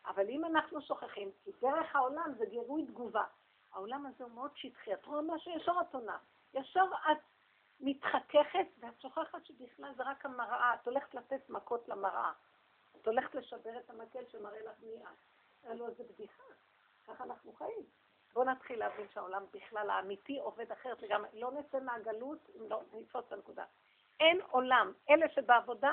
אבל אם אנחנו שוכחים, כי דרך העולם זה גירוי תגובה. העולם הזה הוא מאוד שטחי, את רואה מה שישר את עונה. ישר את מתחככת, ואת שוכחת שבכלל זה רק המראה, את הולכת לתת מכות למראה. את הולכת לשבר את המקל שמראה לך מי את. הלוא זה בדיחה, ככה אנחנו חיים. בואו נתחיל להבין שהעולם בכלל האמיתי עובד אחרת לגמרי. לא נצא מהגלות אם לא נתפוס את הנקודה. אין עולם. אלה שבעבודה,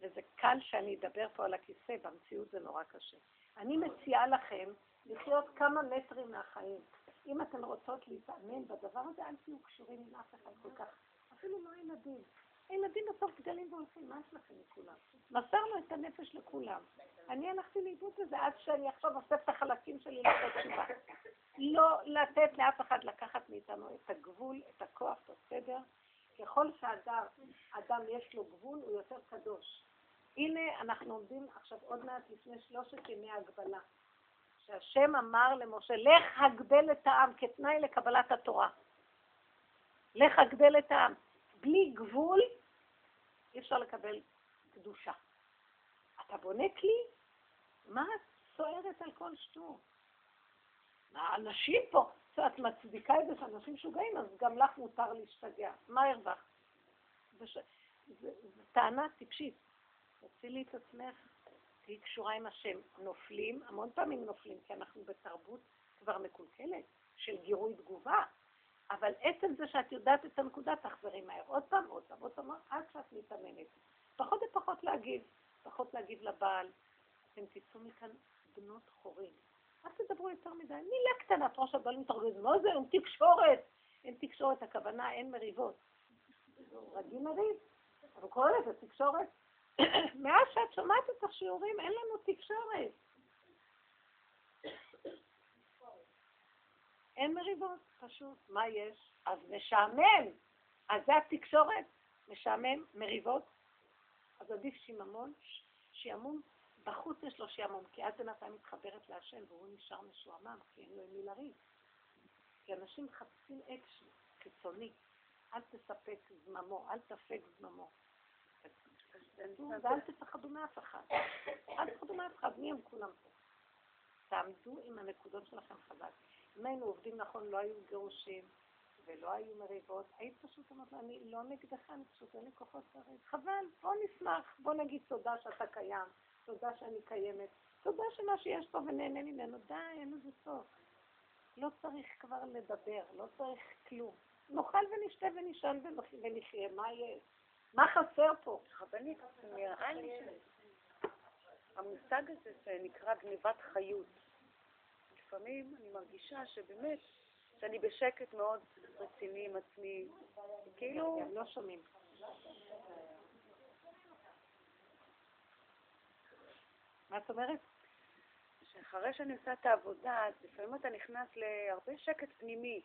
וזה קל שאני אדבר פה על הכיסא, במציאות זה נורא קשה. אני מציעה לכם לחיות כמה מטרים מהחיים. אם אתן רוצות להתאמן בדבר הזה, אל תהיו קשורים עם אף אחד כל כך. אפילו לא הילדים. הילדים בסוף גדלים והולכים, מה יש לכם מכולם? מסרנו את הנפש לכולם. אני הלכתי לאיבוד בזה עד שאני עכשיו אוסף את החלקים שלי לתת תשובה. לא לתת לאף אחד לקחת מאיתנו את הגבול, את הכוח, את הסדר. ככל שאדם אדם יש לו גבול, הוא יותר קדוש. הנה, אנחנו עומדים עכשיו עוד מעט לפני שלושת ימי הגבלה. שהשם אמר למשה, לך הגבל את העם כתנאי לקבלת התורה. לך הגבל את העם. בלי גבול אי אפשר לקבל קדושה. אתה בונה כלי? מה את סוערת על כל שטות? האנשים פה, את מצדיקה את זה שאנשים משוגעים, אז גם לך מותר להשתגע. מה הרווחת? זו טענה טיפשית. תצילי את עצמך, תהיי קשורה עם השם. נופלים, המון פעמים נופלים, כי אנחנו בתרבות כבר מקולקלת של גירוי תגובה. אבל עצם זה שאת יודעת את הנקודה, תחזרי מהר. עוד פעם, עוד פעם, עוד פעם, עד שאת מתאמנת. פחות ופחות להגיב, פחות להגיב לבעל. אתם תצאו מכאן בנות חורים. אל תדברו יותר מדי. מילה קטנה, את ראש הבעל מתרגז, מה זה? אין תקשורת. אין תקשורת, הכוונה אין מריבות. רגיל מריב, אבל קורא לזה תקשורת. מאז שאת שומעת את השיעורים, אין לנו תקשורת. אין מריבות, פשוט. מה יש? אז משעמם. אז זה התקשורת. משעמם, מריבות. אז עדיף שיממון, שימום. בחוץ יש לו שימום, כי אז בינתיים מתחברת להשם והוא נשאר משועמם, כי אין לו עם מי לריב. כי אנשים מחפשים אקשן חיצוני. אל תספק זממו, אל תפק זממו. ואל תפחדו מאף אחד. אל תפחדו מאף אחד, מי הם כולם פה? תעמדו עם הנקודות שלכם חזק. אם היינו עובדים נכון, לא היו גירושים ולא היו מריבות, היית פשוט אומרת, אני לא נגדך, אני פשוט אין לי כוחות לריב. חבל, בוא נשמח, בוא נגיד תודה שאתה קיים, תודה שאני קיימת, תודה שמה שיש פה ונהנה ממנו, די, אין לזה סוף. לא צריך כבר לדבר, לא צריך כלום. נאכל ונשתה ונישן ונח- ונחיה, מה יש? מה חסר פה? רבנית, נראה לי שהמושג הזה שנקרא גניבת חיות, לפעמים אני מרגישה שבאמת, שאני בשקט מאוד רציני עם עצמי, כאילו, לא שומעים. מה את אומרת? שאחרי שאני עושה את העבודה, לפעמים אתה נכנס להרבה שקט פנימי.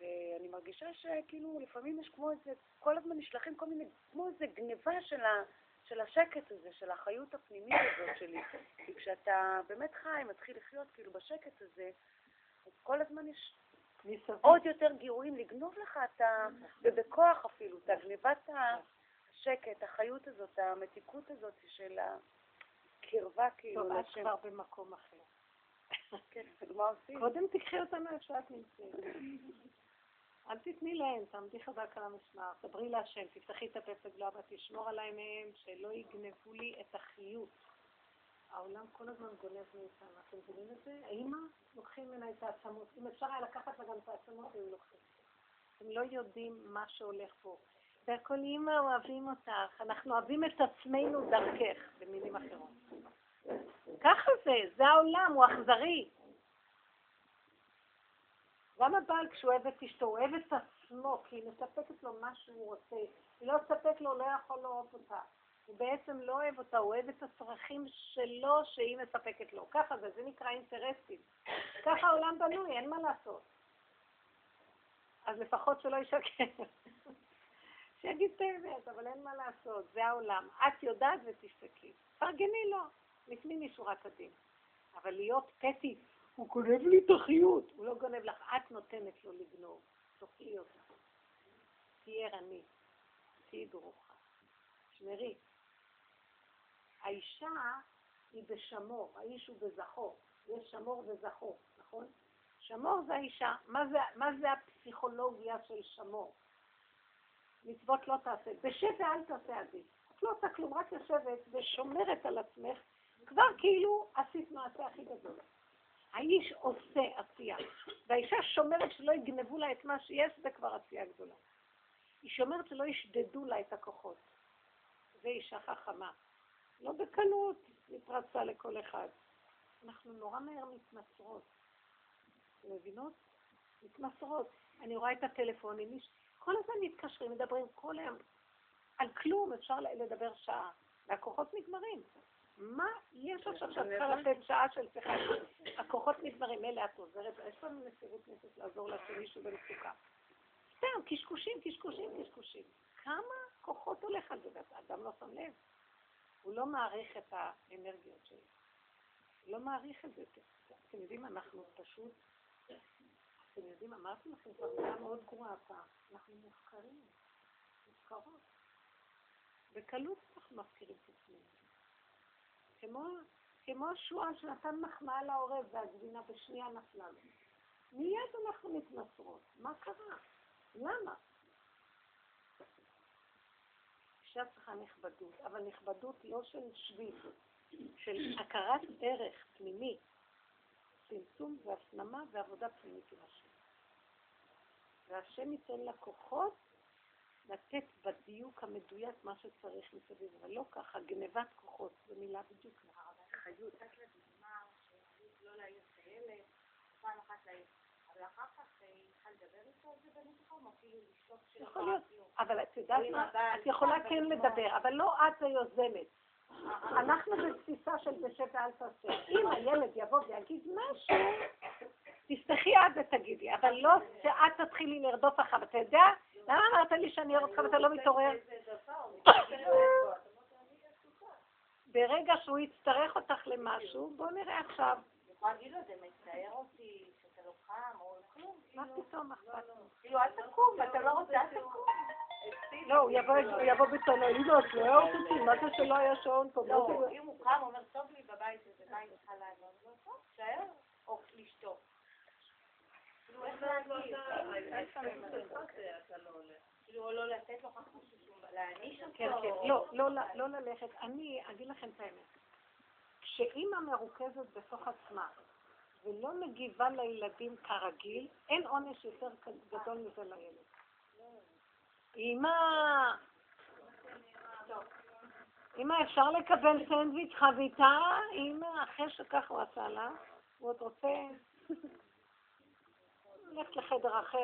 ואני מרגישה שכאילו לפעמים יש כמו איזה, כל הזמן נשלחים כל מיני, כמו איזה גניבה של, ה, של השקט הזה, של החיות הפנימית הזאת שלי. כי כשאתה באמת חי, מתחיל לחיות כאילו בשקט הזה, אז כל הזמן יש מסביב. עוד יותר גירויים לגנוב לך את ה... ובכוח אפילו, את הגניבת השקט, החיות הזאת, המתיקות הזאת של הקרבה כאילו טוב, את. כבר במקום אחר. כן, מה עושים? קודם תקחי אותנו איפה שאת נמצאת. אל תתני להם, תעמדי חזק על המשמר, דברי להשם, תפתחי את הפה סגלה ותשמור עליי מהם, שלא יגנבו לי את החיות. העולם כל הזמן גונב מאיתנו, אתם מבינים את זה? האמא, לוקחים ממנה את העצמות. אם אפשר היה לקחת לה גם את העצמות, היו לוקחים. הם לא יודעים מה שהולך פה. והכל אימא, אוהבים אותך, אנחנו אוהבים את עצמנו דרכך, במילים אחרות. ככה זה, זה העולם, הוא אכזרי. גם הבעל, כשהוא אוהב את אשתו, הוא אוהב את עצמו, כי היא מספקת לו מה שהוא רוצה. היא לא תספק לו, לא יכול לאהוב אותה. הוא בעצם לא אוהב אותה, הוא אוהב את הצרכים שלו שהיא מספקת לו. ככה זה, זה נקרא אינטרסים. ככה העולם בנוי, אין מה לעשות. אז לפחות שלא ישקר. שיגיד את האמת, אבל אין מה לעשות, זה העולם. את יודעת ותשתקי. פרגני לו, לפנים משורת הדין. אבל להיות פטי, הוא גונב לי את החיות. הוא לא גונב לך, את נותנת לו לגנוב. תאכלי אותה. תהיי ערני. תהיי ברוכה. שמרי. האישה היא בשמור, האיש הוא בזכור. יש שמור וזכור, נכון? שמור זה האישה. מה זה, מה זה הפסיכולוגיה של שמור? מצוות לא תעשה. בשב ואל תעשה עדיף. את לא עושה כלום, רק יושבת ושומרת על עצמך, כבר כאילו עשית מעשה הכי גדול. האיש עושה עשייה, והאישה שומרת שלא יגנבו לה את מה שיש, זה כבר עשייה גדולה. היא שומרת שלא ישדדו לה את הכוחות. זה אישה חכמה. לא בקלות מתרצה לכל אחד. אנחנו נורא מהר מתמסרות. אתם מבינות? מתמסרות. אני רואה את הטלפונים, כל הזמן מתקשרים, מדברים כל היום. על כלום אפשר לדבר שעה, והכוחות נגמרים. מה יש עכשיו שאת צריכה לתת שעה של שיחה? הכוחות נגמרים, מילא את עוזרת, יש לנו מסירות נפש לעזור לשמישהו במצוקה. סתם, קשקושים, קשקושים, קשקושים. כמה כוחות הולך על זה, ואדם לא שם לב. הוא לא מעריך את האנרגיות שלו. הוא לא מעריך את זה. אתם יודעים, אנחנו פשוט, אתם יודעים, אמרתי לכם כבר מילה מאוד גרועה פעם, אנחנו מופקרים, מופקרות. בקלות אנחנו מפקירים את עצמנו. כמו, כמו השועל שנתן מחמאה לעורב והגבינה בשנייה נפלה לו. מיד אנחנו מתנסרות. מה קרה? למה? אישה צריכה נכבדות, אבל נכבדות לא של שביל, של הכרת ערך פנימי, צמצום והפנמה ועבודה פנימית עם השם. והשם ייתן לה כוחות לתת בדיוק המדויק מה שצריך מסביב, אבל לא ככה, גנבת כוחות, זו מילה בדיוק נכונה. חיות. נתת לדוגמה שעדיף לא להעיר את הילד, פעם אחת להעיר. אבל אחר כך היא צריכה לדבר איתו על זה או כאילו לשתוק של יכול להיות, כאילו. אבל את יודעת מה? את יכולה אבל כן לדבר, אבל לא את היוזמת. אנחנו בתפיסה של בשב ואל תעשה. אם הילד יבוא ויגיד משהו, תפתחי את ותגידי, אבל לא שאת תתחילי לרדוף אחריו. אתה יודע, למה אמרת לי שאני אראה אותך ואתה לא מתעורר? ברגע שהוא יצטרך אותך למשהו, בוא נראה עכשיו. אני יכולה להגיד לו, זה מצער אותי, שאתה לא קם, או כלום. מה פתאום אכפת? כאילו, אל תקום, אתה לא רוצה, אל תקום. לא, הוא יבוא- הוא יבוא לא הערת אותי, מה זה שלא היה שעון פה? לא, אם הוא קם, הוא אומר, טוב לי בבית הזה, מה אני צריכה לענות? טוב, תשאר, או לשתוק. אותו. כן, כן, לא, לא, לא ללכת. אני אגיד לכם את האמת. כשאימא מרוכזת בתוך עצמה, ולא מגיבה לילדים כרגיל, אין עונש יותר גדול מזה לילד. אמא, אמא, אפשר לקבל סנדוויץ' חביתה? אמא, אחרי שככה הוא עשה לה, הוא עוד רוצה ללכת לחדר אחר,